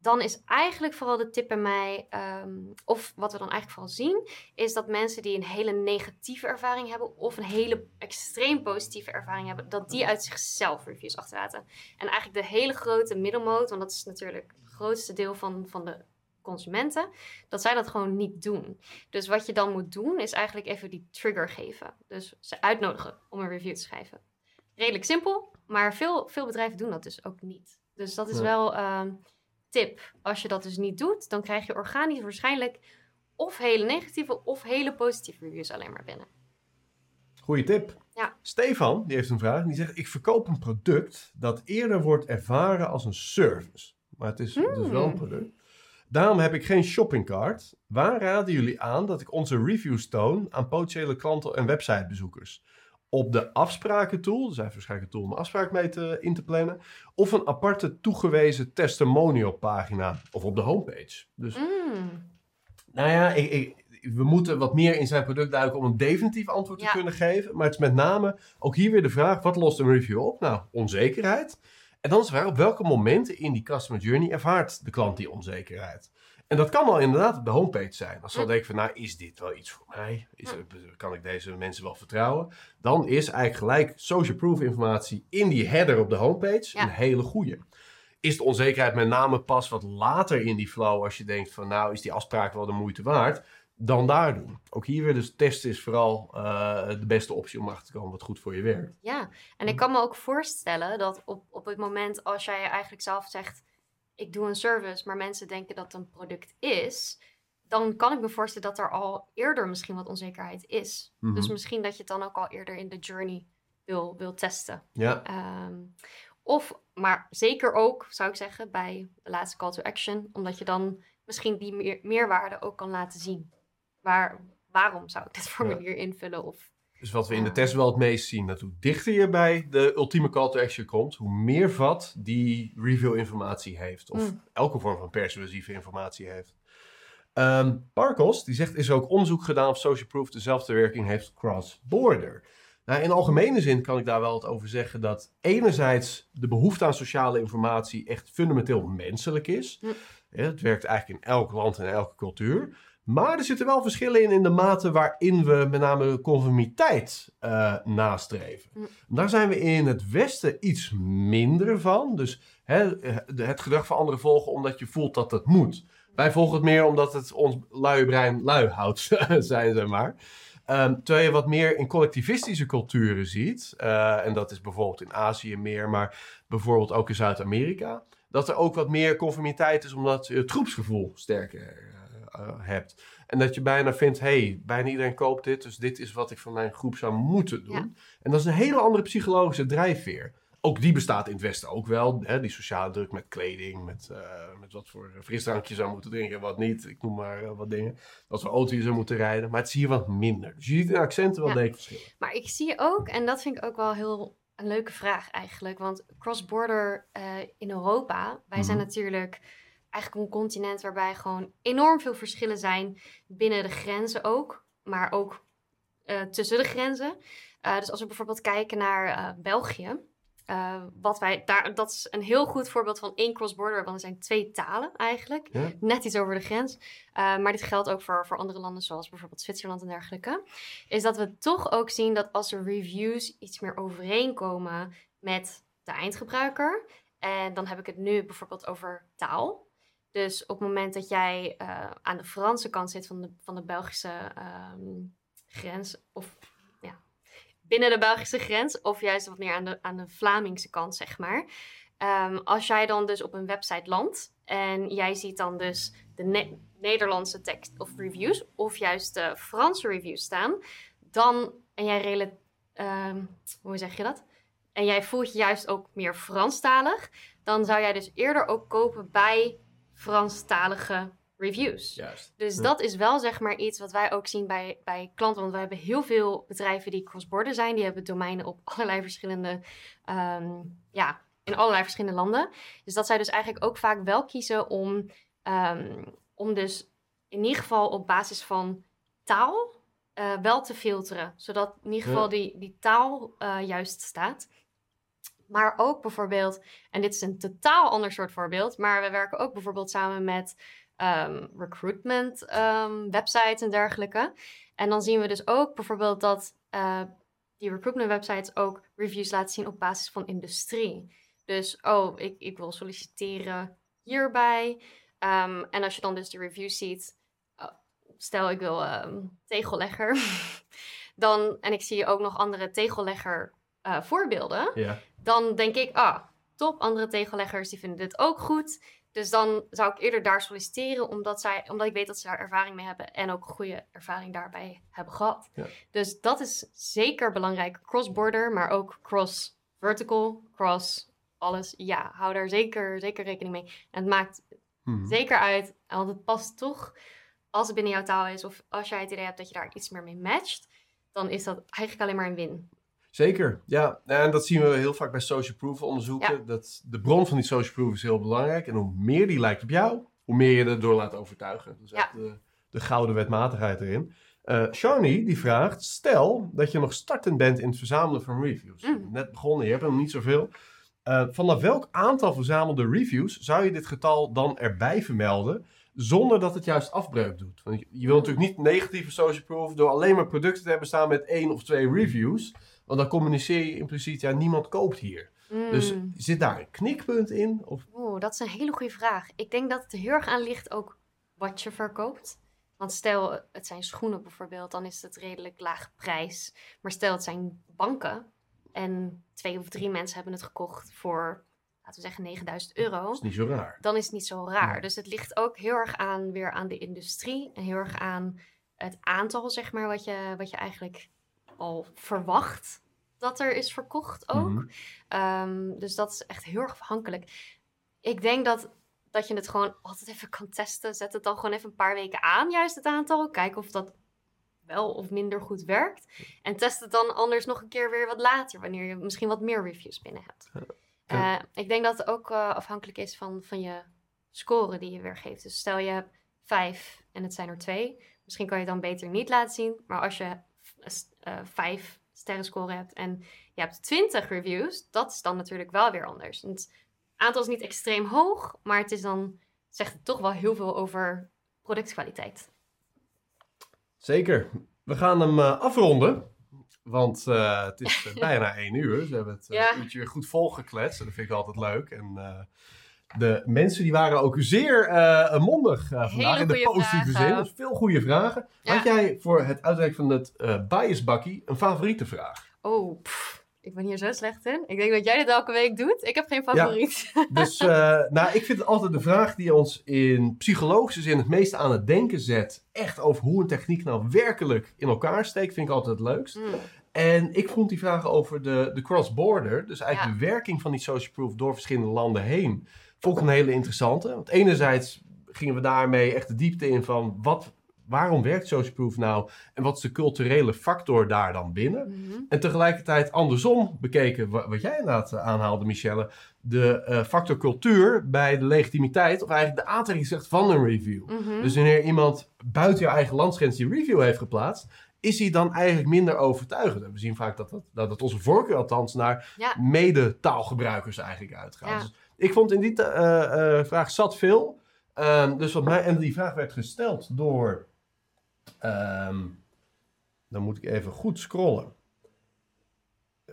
Speaker 3: dan is eigenlijk vooral de tip bij mij, ehm, of wat we dan eigenlijk vooral zien, is dat mensen die een hele negatieve ervaring hebben of een hele extreem positieve ervaring hebben, dat die uit zichzelf reviews achterlaten. En eigenlijk de hele grote middelmoot, want dat is natuurlijk het grootste deel van, van de consumenten, dat zij dat gewoon niet doen. Dus wat je dan moet doen, is eigenlijk even die trigger geven. Dus ze uitnodigen om een review te schrijven. Redelijk simpel, maar veel, veel bedrijven doen dat dus ook niet. Dus dat is
Speaker 1: Ja.
Speaker 3: wel ehm tip. Als je dat dus niet doet, dan krijg je organisch waarschijnlijk of hele negatieve of hele positieve reviews alleen maar binnen.
Speaker 1: Goeie tip.
Speaker 3: Ja.
Speaker 1: Stefan, die heeft een vraag. Die zegt, ik verkoop een product dat eerder wordt ervaren als een service. Maar het is dus wel een
Speaker 3: Hmm.
Speaker 1: product. Daarom heb ik geen shoppingcart. Waar raden jullie aan dat ik onze reviews toon aan potentiële klanten en websitebezoekers? Op de afsprakentool. Dat is waarschijnlijk een tool om afspraak mee te, in te plannen. Of een aparte toegewezen testimonial pagina. Of op de homepage. Dus
Speaker 3: Mm.
Speaker 1: nou ja, ik, ik- we moeten wat meer in zijn product duiken om een definitief antwoord te
Speaker 3: Ja.
Speaker 1: kunnen geven. Maar het is met name ook hier weer de vraag, wat lost een review op? Nou, onzekerheid. En dan is de vraag, op welke momenten in die customer journey ervaart de klant die onzekerheid? En dat kan al inderdaad op de homepage zijn. Als ze dan
Speaker 3: Hm.
Speaker 1: denken van, nou, is dit wel iets voor mij? Is, kan ik deze mensen wel vertrouwen? Dan is eigenlijk gelijk social proof informatie in die header op de homepage
Speaker 3: Ja.
Speaker 1: een hele goede. Is de onzekerheid met name pas wat later in die flow als je denkt van, nou, is die afspraak wel de moeite waard? Dan daar doen. Ook hier weer, dus testen is vooral eh, de beste optie om achter te komen wat goed voor je werkt.
Speaker 3: Ja, en ik kan me ook voorstellen dat op, op het moment als jij eigenlijk zelf zegt: Ik doe een service, maar mensen denken dat het een product is, dan kan ik me voorstellen dat er al eerder misschien wat onzekerheid is.
Speaker 1: Mhm.
Speaker 3: Dus misschien dat je het dan ook al eerder in de journey wil, wil testen.
Speaker 1: Ja,
Speaker 3: Ehm, of, maar zeker ook, zou ik zeggen, bij de laatste call to action, omdat je dan misschien die meer, meerwaarde ook kan laten zien. Waar, waarom zou ik dit formulier invullen? Of,
Speaker 1: dus wat we in de test wel het meest zien, dat hoe dichter je bij de ultieme call to action komt, hoe meer vat die review informatie heeft. Of
Speaker 3: Mm.
Speaker 1: elke vorm van persuasieve informatie heeft. Ehm Parkos, die zegt, is er ook onderzoek gedaan of social proof dezelfde werking heeft cross-border. Nou, in algemene zin kan ik daar wel wat over zeggen dat enerzijds de behoefte aan sociale informatie echt fundamenteel menselijk is.
Speaker 3: Hm.
Speaker 1: Ja, het werkt eigenlijk in elk land en elke cultuur. Maar er zitten wel verschillen in in de mate waarin we met name conformiteit eh, nastreven.
Speaker 3: Hm.
Speaker 1: Daar zijn we in het Westen iets minder van. Dus hè, het gedrag van anderen volgen omdat je voelt dat het moet. Wij volgen het meer omdat het ons luie brein lui houdt, zijn zeg maar. Ehm, terwijl je wat meer in collectivistische culturen ziet, eh, en dat is bijvoorbeeld in Azië meer, maar bijvoorbeeld ook in Zuid-Amerika, dat er ook wat meer conformiteit is omdat je het groepsgevoel sterker eh, hebt. En dat je bijna vindt, hé, hey, bijna iedereen koopt dit, dus dit is wat ik van mijn groep zou moeten doen.
Speaker 3: Ja.
Speaker 1: En dat is een hele andere psychologische drijfveer. Ook die bestaat in het Westen ook wel. Hè? Die sociale druk met kleding, met, eh, met wat voor frisdrank je zou moeten drinken en wat niet. Ik noem maar eh, wat dingen. Wat voor auto je zou moeten rijden. Maar het is hier wat minder. Dus je ziet in accenten wel
Speaker 3: Ja.
Speaker 1: degelijk verschillen.
Speaker 3: Maar ik zie ook, en dat vind ik ook wel heel een leuke vraag eigenlijk. Want cross-border eh, in Europa, wij zijn
Speaker 1: Mhm.
Speaker 3: natuurlijk eigenlijk een continent waarbij gewoon enorm veel verschillen zijn binnen de grenzen ook, maar ook eh, tussen de grenzen. Eh, dus als we bijvoorbeeld kijken naar eh, België. wat wij daar, dat is een heel goed voorbeeld van één cross-border, want er zijn twee talen eigenlijk.
Speaker 1: Ja.
Speaker 3: Net iets over de grens. Maar dit geldt ook voor, voor andere landen, zoals bijvoorbeeld Zwitserland en dergelijke is dat we toch ook zien dat als de reviews iets meer overeenkomen met de eindgebruiker. En dan heb ik het nu bijvoorbeeld over taal. Dus op het moment dat jij eh, aan de Franse kant zit van de, van de Belgische ehm, grens, of ja, binnen de Belgische grens, of juist wat meer aan de, aan de Vlamingse kant, zeg maar. Ehm, als jij dan dus op een website landt en jij ziet dan dus de Ne- Nederlandse tekst of reviews, of juist de Franse reviews staan, dan, en jij ehm, hoe zeg je dat? En jij voelt je juist ook meer Franstalig, dan zou jij dus eerder ook kopen bij Franstalige reviews.
Speaker 1: Juist.
Speaker 3: Dus
Speaker 1: Ja.
Speaker 3: dat is wel zeg maar iets wat wij ook zien bij, bij klanten. Want we hebben heel veel bedrijven die cross-border zijn. Die hebben domeinen op allerlei verschillende, ehm, ja, in allerlei verschillende landen. Dus dat zij dus eigenlijk ook vaak wel kiezen om, ehm, om dus in ieder geval op basis van taal eh, wel te filteren. Zodat in ieder
Speaker 1: Ja.
Speaker 3: geval die, die taal eh, juist staat. Maar ook bijvoorbeeld, en dit is een totaal ander soort voorbeeld, maar we werken ook bijvoorbeeld samen met ehm, recruitment ehm, websites en dergelijke. En dan zien we dus ook bijvoorbeeld dat eh, die recruitment websites ook reviews laten zien op basis van industrie. Dus, oh, ik, ik wil solliciteren hierbij. Ehm, en als je dan dus de reviews ziet, oh, stel ik wil tegellegger, dan, en ik zie ook nog andere tegellegger eh, voorbeelden,
Speaker 1: Ja.
Speaker 3: dan denk ik, ah, top, andere tegelleggers die vinden dit ook goed. Dus dan zou ik eerder daar solliciteren, omdat, zij, omdat ik weet dat ze daar ervaring mee hebben en ook goede ervaring daarbij hebben gehad.
Speaker 1: Ja.
Speaker 3: Dus dat is zeker belangrijk. Cross-border, maar ook cross-vertical, cross alles. Ja, hou daar zeker, zeker rekening mee. En het maakt
Speaker 1: Mhm.
Speaker 3: zeker uit, want het past toch, als het binnen jouw taal is, of als jij het idee hebt dat je daar iets meer mee matcht, dan is dat eigenlijk alleen maar een win.
Speaker 1: Zeker, ja. En dat zien we heel vaak bij social proof onderzoeken.
Speaker 3: Ja.
Speaker 1: Dat de bron van die social proof is heel belangrijk. En hoe meer die lijkt op jou, hoe meer je erdoor laat overtuigen. Dus
Speaker 3: Ja.
Speaker 1: echt de, de gouden wetmatigheid erin. Eh Shawnee die vraagt, stel dat je nog startend bent in het verzamelen van reviews.
Speaker 3: Mm.
Speaker 1: Net begonnen, je hebt er nog niet zoveel. Eh, vanaf welk aantal verzamelde reviews zou je dit getal dan erbij vermelden, zonder dat het juist afbreuk doet? Want je, je wil natuurlijk niet negatieve social proof door alleen maar producten te hebben staan met één of twee reviews. Want dan communiceer je impliciet, ja, niemand koopt hier. Dus
Speaker 3: Mm.
Speaker 1: zit daar een knikpunt in? Of,
Speaker 3: Oeh, dat is een hele goede vraag. Ik denk dat het er heel erg aan ligt ook wat je verkoopt. Want stel, het zijn schoenen bijvoorbeeld, dan is het redelijk laag prijs. Maar stel, het zijn banken en twee of drie mensen hebben het gekocht voor, laten we zeggen, 9000 euro.
Speaker 1: dat is niet zo raar.
Speaker 3: Dan is het niet zo raar. Dus het ligt ook heel erg aan, weer aan de industrie en heel erg aan het aantal, zeg maar, wat je, wat je eigenlijk al verwacht dat er is verkocht ook.
Speaker 1: Mhm.
Speaker 3: Ehm, dus dat is echt heel erg afhankelijk. Ik denk dat, dat je het gewoon altijd even kan testen. Zet het dan gewoon even een paar weken aan, juist het aantal. Kijk of dat wel of minder goed werkt. En test het dan anders nog een keer weer wat later, wanneer je misschien wat meer reviews binnen hebt.
Speaker 1: Ja.
Speaker 3: Eh, ik denk dat het ook eh, afhankelijk is van, van je score die je weer geeft. Dus stel je hebt vijf en het zijn er twee. Misschien kan je het dan beter niet laten zien. Maar als je eh, vijf sterren score hebt en je hebt 20 reviews, dat is dan natuurlijk wel weer anders. En Het aantal is niet extreem hoog, maar het is dan, zegt het toch wel heel veel over productkwaliteit.
Speaker 1: Zeker. We gaan hem eh, afronden. Want eh, het is bijna één uur. Ze hebben het
Speaker 3: Ja.
Speaker 1: uurtje weer goed volgekletst. En dat vind ik altijd leuk. En de mensen die waren ook zeer eh, mondig eh, vandaag. In de positieve
Speaker 3: vragen.
Speaker 1: zin. Dus veel goede vragen.
Speaker 3: Ja.
Speaker 1: Had jij voor het uitreiken van het eh biasbakkie een favoriete vraag?
Speaker 3: Oh, pff, ik ben hier zo slecht in. Ik denk dat jij dit elke week doet. Ik heb geen favoriet.
Speaker 1: Dus nou, ik vind het altijd de vraag die ons in psychologische zin het meest aan het denken zet. Echt over hoe een techniek nou werkelijk in elkaar steekt, vind ik altijd het leukst.
Speaker 3: Mm,
Speaker 1: En ik vond die vragen over de, de cross-border, dus eigenlijk de werking van die social proof door verschillende landen heen, vond ik een hele interessante. Want enerzijds gingen we daarmee echt de diepte in van wat, waarom werkt social proof nou en wat is de culturele factor daar dan binnen?
Speaker 3: mhm.
Speaker 1: En tegelijkertijd andersom bekeken, wa- wat jij inderdaad eh, aanhaalde, Michelle, de eh, factor cultuur bij de legitimiteit, of eigenlijk de aantrekkingskracht van een review.
Speaker 3: Mhm.
Speaker 1: Dus wanneer iemand buiten jouw eigen landsgrens die review heeft geplaatst, is hij dan eigenlijk minder overtuigend. En we zien vaak dat, dat, dat onze voorkeur althans naar
Speaker 3: Ja.
Speaker 1: mede-taalgebruikers eigenlijk uitgaat.
Speaker 3: Ja.
Speaker 1: Dus ik vond in die eh, eh, vraag zat veel. Ehm, dus wat mij, en die vraag werd gesteld door. ehm, dan moet ik even goed scrollen.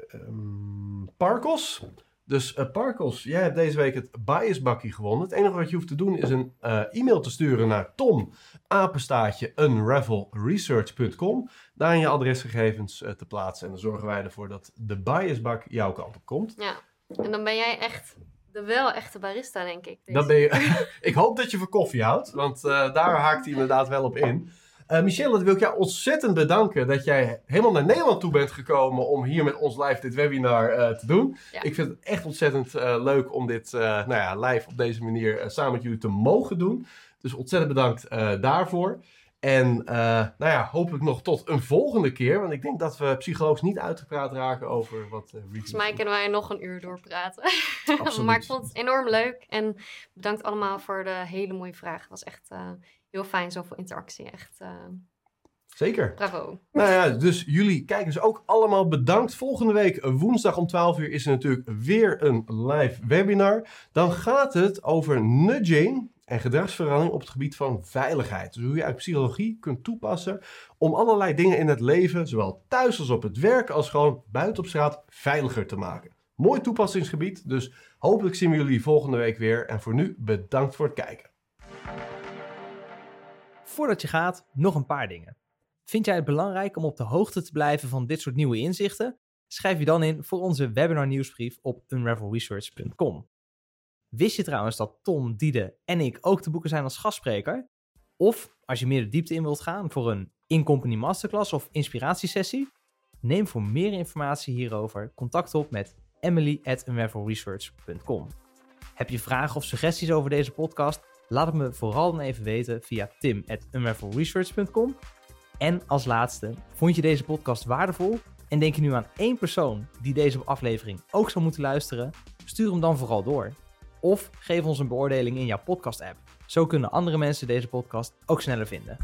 Speaker 1: Ehm, Parkos. Dus eh, Parkos, jij hebt deze week het biasbakkie gewonnen. Het enige wat je hoeft te doen is een e-mail te sturen naar tom apenstaatje unravelresearch.com. Daarin je adresgegevens te plaatsen. En dan zorgen wij ervoor dat de biasbak jouw kant op komt.
Speaker 3: Ja, en dan ben jij echt de wel echte barista, denk ik.
Speaker 1: Dan ben je, ik hoop dat je van koffie houdt, want eh, daar haakt hij inderdaad wel op in. Eh Michelle, dan wil ik jou ontzettend bedanken dat jij helemaal naar Nederland toe bent gekomen om hier met ons live dit webinar eh, te doen.
Speaker 3: Ja.
Speaker 1: Ik vind het echt ontzettend leuk om dit nou ja, live op deze manier samen met jullie te mogen doen. Dus ontzettend bedankt daarvoor. En eh, nou ja, hopelijk nog tot een volgende keer, want ik denk dat we psychologisch niet uitgepraat raken over wat reviews
Speaker 3: Volgens mij kunnen wij nog een uur doorpraten. Maar ik vond het enorm leuk. En bedankt allemaal voor de hele mooie vragen. Het was echt eh, heel fijn, zoveel interactie. Echt
Speaker 1: Zeker.
Speaker 3: bravo.
Speaker 1: Nou ja, dus jullie kijkers ook allemaal bedankt. Volgende week woensdag om 12 uur is er natuurlijk weer een live webinar. Dan gaat het over nudging en gedragsverandering op het gebied van veiligheid. Dus hoe je uit psychologie kunt toepassen om allerlei dingen in het leven, zowel thuis als op het werk, als gewoon buiten op straat, veiliger te maken. Mooi toepassingsgebied, dus hopelijk zien we jullie volgende week weer. En voor nu bedankt voor het kijken.
Speaker 2: Voordat je gaat, nog een paar dingen. Vind jij het belangrijk om op de hoogte te blijven van dit soort nieuwe inzichten? Schrijf je dan in voor onze webinar nieuwsbrief op unravelresearch.com. Wist je trouwens dat Tom, Diede en ik ook te boeken zijn als gastspreker? Of als je meer de diepte in wilt gaan voor een in-company masterclass of inspiratiesessie? Neem voor meer informatie hierover contact op met emily at. Heb je vragen of suggesties over deze podcast? Laat het me vooral dan even weten via tim at. En als laatste, vond je deze podcast waardevol? En denk je nu aan één persoon die deze aflevering ook zou moeten luisteren? Stuur hem dan vooral door. Of geef ons een beoordeling in jouw podcast-app. Zo kunnen andere mensen deze podcast ook sneller vinden.